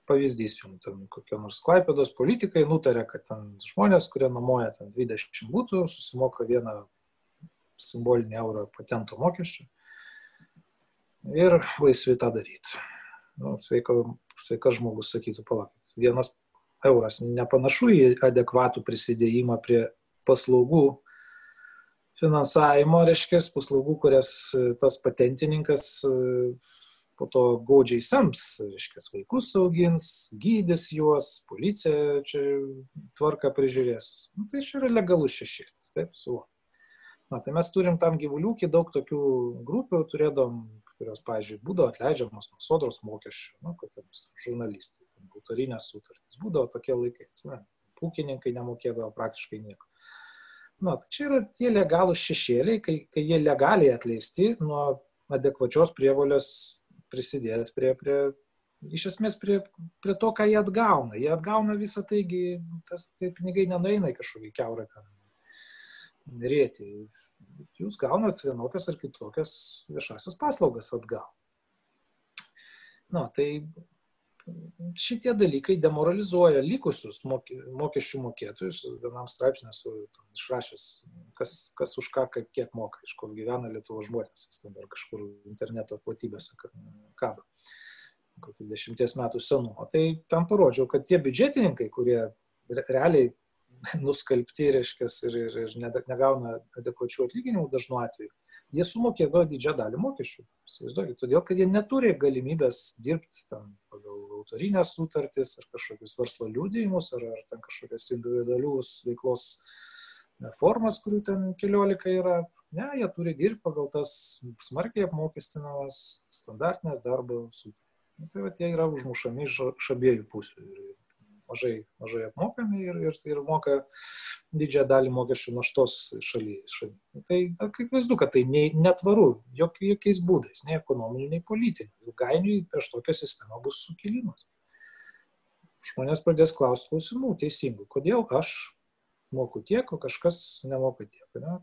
pavyzdys jums, ten kokie nors klaipėdos politikai nutarė, kad ten žmonės, kurie nuomoja ten 20 būtų, susimoka vieną simbolinį eurą patento mokesčių ir laisvi tą daryti. Nu, sveika, sveikas žmogus sakytų, palaukit, vienas euras nepanašu į adekvatų prisidėjimą prie paslaugų finansavimo, reiškia, paslaugų, kurias tas patentininkas po to gaudžiai sams, reiškia, vaikus augins, gydys juos, policija čia tvarką prižiūrės. Nu, tai čia yra legalus šešėlis, taip, suvokiu. Na, tai mes turim tam gyvuliukį daug tokių grupių, turėdom kurios, pavyzdžiui, būdavo atleidžiamos nuo sodros mokesčių, nu, kokie nors žurnalistai, autorinės sutartys. Būdavo tokie laikai, atsimenate, ūkininkai nemokėdavo praktiškai nieko. Na, tai čia yra tie legalūs šešėliai, kai, kai jie legaliai atleisti nuo adekvačios prievolės prisidėti prie, prie iš esmės prie, prie to, ką jie atgauna. Jie atgauna visą taigi, tas tai pinigai nenueina į kažkokį keurą ten rėti. Jūs gaunat vienokias ar kitokias viešasias paslaugas atgal. Na, tai šitie dalykai demoralizuoja likusius mokesčių mokėtojus. Vienam straipsnė esu išrašęs, kas, kas už ką, kaip, kiek moka, iš kur gyvena Lietuvo žmonės, jis dar kažkur interneto platybėse kaba, kokių dešimties metų senumo. Tai tam parodžiau, kad tie biudžetininkai, kurie realiai nuskalbti, reiškia, ir, ir, ir negauna adekvačių atlyginimų dažnu atveju, jie sumokėdavo didžiąją dalį mokesčių. Įsivaizduokit, todėl, kad jie neturi galimybės dirbti tam pagal autorinės sutartis ar kažkokius verslo liūdėjimus ar, ar ten kažkokias individualius veiklos formas, kurių ten keliolika yra. Ne, jie turi dirbti pagal tas smarkiai apmokestinamas standartinės darbo sutartis. Nu, tai va, jie yra užmušami iš abiejų pusių. Ir mažai, mažai apmokami ir, ir, ir moka didžiąją dalį mokesčių naštos šalyje. Šaly. Tai kaip vaizdu, kad tai ne, netvaru jok, jokiais būdais, nei ekonominiu, nei politiniu. Ilgainiui prieš tokią sistemą bus sukilimas. Žmonės pradės klausti klausimų teisingų, kodėl aš moku tiek, o kažkas nemoka tiek. Ne?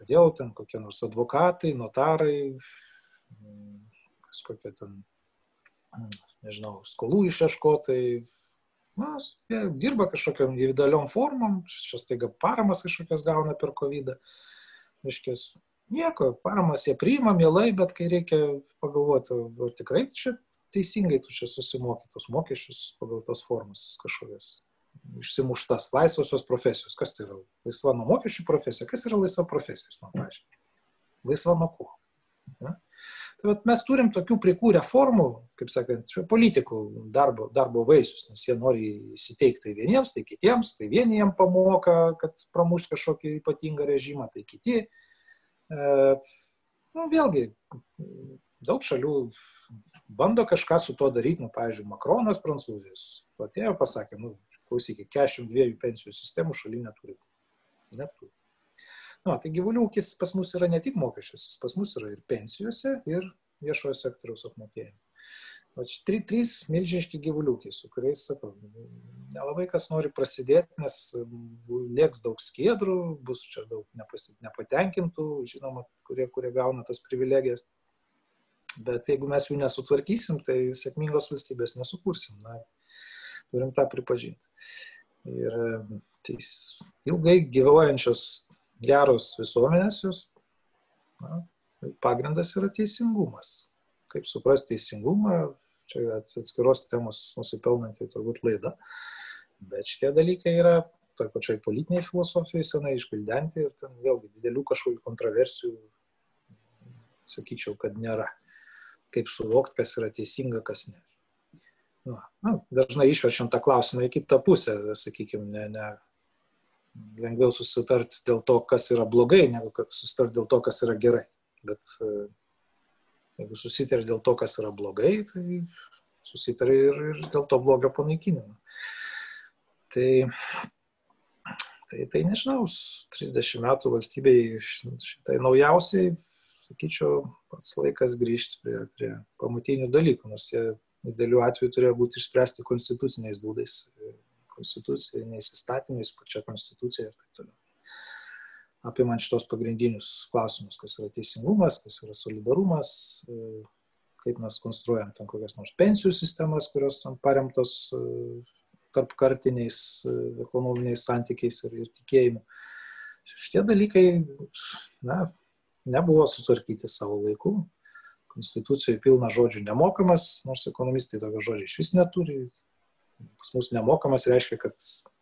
Kodėl ten kokie nors advokatai, notarai, kažkokie ten, nežinau, skolų išieškotai, na, jie dirba kažkokiam individualiom formom, šios taiga paramas kažkokias gauna per COVID. Iškės, nieko, paramas jie priima mielai, bet kai reikia pagalvoti, ar tikrai čia teisingai tu čia susimoky tos mokesčius pagal tas formas kažkokias išsimuštas laisvosios profesijos. Kas tai yra? Laisva nuo mokesčių profesija. Kas yra laisva profesija? Jūs man paaiškinkite. Laisva nuo ko? Ja? Tai vat, mes turim tokių prikūrę formų, kaip sakant, politikų darbo, darbo vaisius, nes jie nori įsiteikti tai vieniems, tai kitiems, tai vieni jiem pamoka, kad pramušt kažkokį ypatingą režimą, tai kiti. E, nu, vėlgi, daug šalių bando kažką su to daryti, nu, pavyzdžiui, Makronas Prancūzijos, atėjo pasakė, nu, klausykit, 42 pensijų sistemų šaly neturi. Neturi. Nu, tai gyvulių ūkis pas mus yra ne tik mokesčiuose, pas mus yra ir pensijose, ir viešojo sektoriaus apmokėjime. O čia trys, trys milžiniški gyvuliukai, su kuriais, sakau, nelabai kas nori prasidėti, nes lieks daug skiedrų, bus čia daug nepatenkintų, žinoma, kurie, kurie gauna tas privilegijas. Bet jeigu mes jų nesutvarkysim, tai sėkmingos valstybės nesukursim. Na, turim tą pripažinti. Ir tais ilgai gyvojančios geros visuomenės jos na, pagrindas yra teisingumas. Kaip suprasti teisingumą, čia atskiros temos nusipelnanti turbūt laida, bet šitie dalykai yra toj pačioj politiniai filosofijai senai išgvildenti ir ten vėlgi didelių kažkokių kontroversijų, sakyčiau, kad nėra. Kaip suvokti, kas yra teisinga, kas ne. Na, na, dažnai išverčiam tą klausimą į kitą pusę, sakykime, ne, ne, lengviau susitart dėl to, kas yra blogai, negu kad susitart dėl to, kas yra gerai. Bet e, jeigu susitari dėl to, kas yra blogai, tai susitari ir, ir dėl to blogio panaikinimo. Tai, tai, tai nežinau, 30 metų valstybei šitai naujausiai, sakyčiau, pats laikas grįžti prie, prie pamatinių dalykų, nors jie didelių atvejų turėjo būti išspręsti konstituciniais būdais konstituciniais įstatymais, pačia konstitucija ir taip toliau. Apimant šitos pagrindinius klausimus, kas yra teisingumas, kas yra solidarumas, kaip mes konstruojam ten kokias nors pensijų sistemas, kurios tam paremtos tarp kartiniais ekonominiais santykiais ir, ir tikėjimu. Šitie dalykai, na, nebuvo sutvarkyti savo laiku. Konstitucijoje pilna žodžių nemokamas, nors ekonomistai tokio žodžio iš vis neturi, pas mus nemokamas reiškia, kad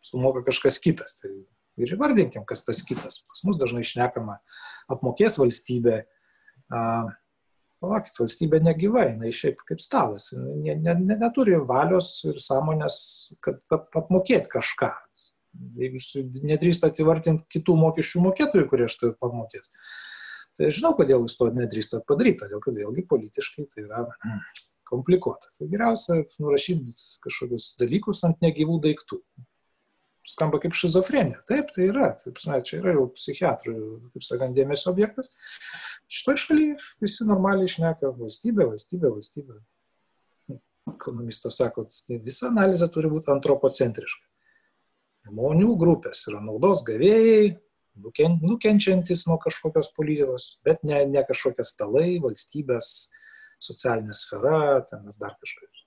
sumoka kažkas kitas. Tai ir įvardinkim, kas tas kitas. Pas mus dažnai išnekama, apmokės valstybė. Palaukit, valstybė negyva, jinai šiaip kaip stalas, ne, ne, ne, neturi valios ir sąmonės, kad apmokėti kažką. Jeigu jūs nedrįstat įvardinti kitų mokesčių mokėtojų, kurie štai pamokės, tai žinau, kodėl jūs to nedrįstat padaryti, todėl kad vėlgi politiškai tai yra komplikuota. Tai geriausia nurašyti kažkokius dalykus ant negyvų daiktų. Skamba kaip šizofrenija. Taip, tai yra. Taip, na, čia yra jau psichiatrų, kaip sakant, dėmesio objektas. Šitoje šalyje visi normaliai išneka valstybė, valstybė, valstybė. Ekonomistas sako, visa analizė turi būti antropocentriška. Žmonių grupės yra naudos gavėjai, nukenčiantis nuo kažkokios politikos, bet ne, ne kažkokie stalai, valstybės socialinė sfera, ten ar dar kažkas.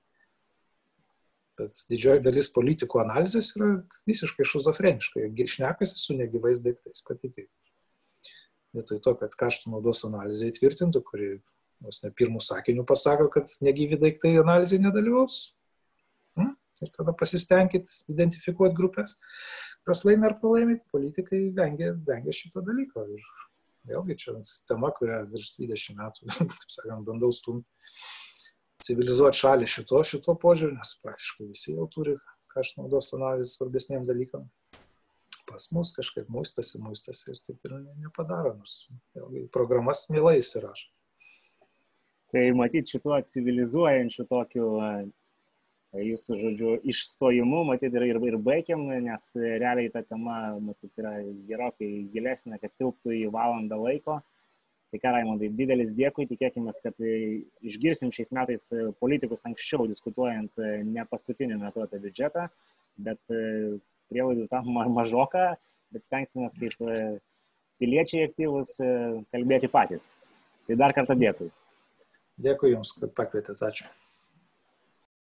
Bet didžioji dalis politikų analizės yra visiškai šizofreniška. Jie šnekasi su negyvais daiktais, patikėkit. Vietoj to, kad kaštų naudos analizė įtvirtintų, kuri vos ne pirmų sakinių pasako, kad negyvi daiktai analizė nedalyvaus. Hmm? Ir tada pasistengit identifikuoti grupės, kurios laimė ar pralaimė. Politikai vengia, vengia šito dalyko. Ir vėlgi čia tema, kurią virš 20 metų, kaip sakant, bandau stumti civilizuoti šalį šito, šito požiūrį, nes praktiškai visi jau turi kaštų naudos analizės svarbesniem dalykam. Pas mus kažkaip muistasi, muistasi ir taip ir nepadaro, nors vėlgi programas mielai įsirašo. Tai matyti šituo civilizuojančiu tokiu jūsų, žodžiu, išstojimu, matyt, ir, ir, ir baigiam, nes realiai ta tema, matyt, yra gerokai gilesnė, kad tilptų į valandą laiko. Tai ką, Raimondai, didelis dėkui, tikėkime, kad išgirsim šiais metais politikus anksčiau diskutuojant ne paskutiniu metu apie biudžetą, bet prielaidų tam mažoka, bet stengsime kaip piliečiai aktyvus kalbėti patys. Tai dar kartą dėkui. Dėkui Jums, kad pakvietėte, ačiū.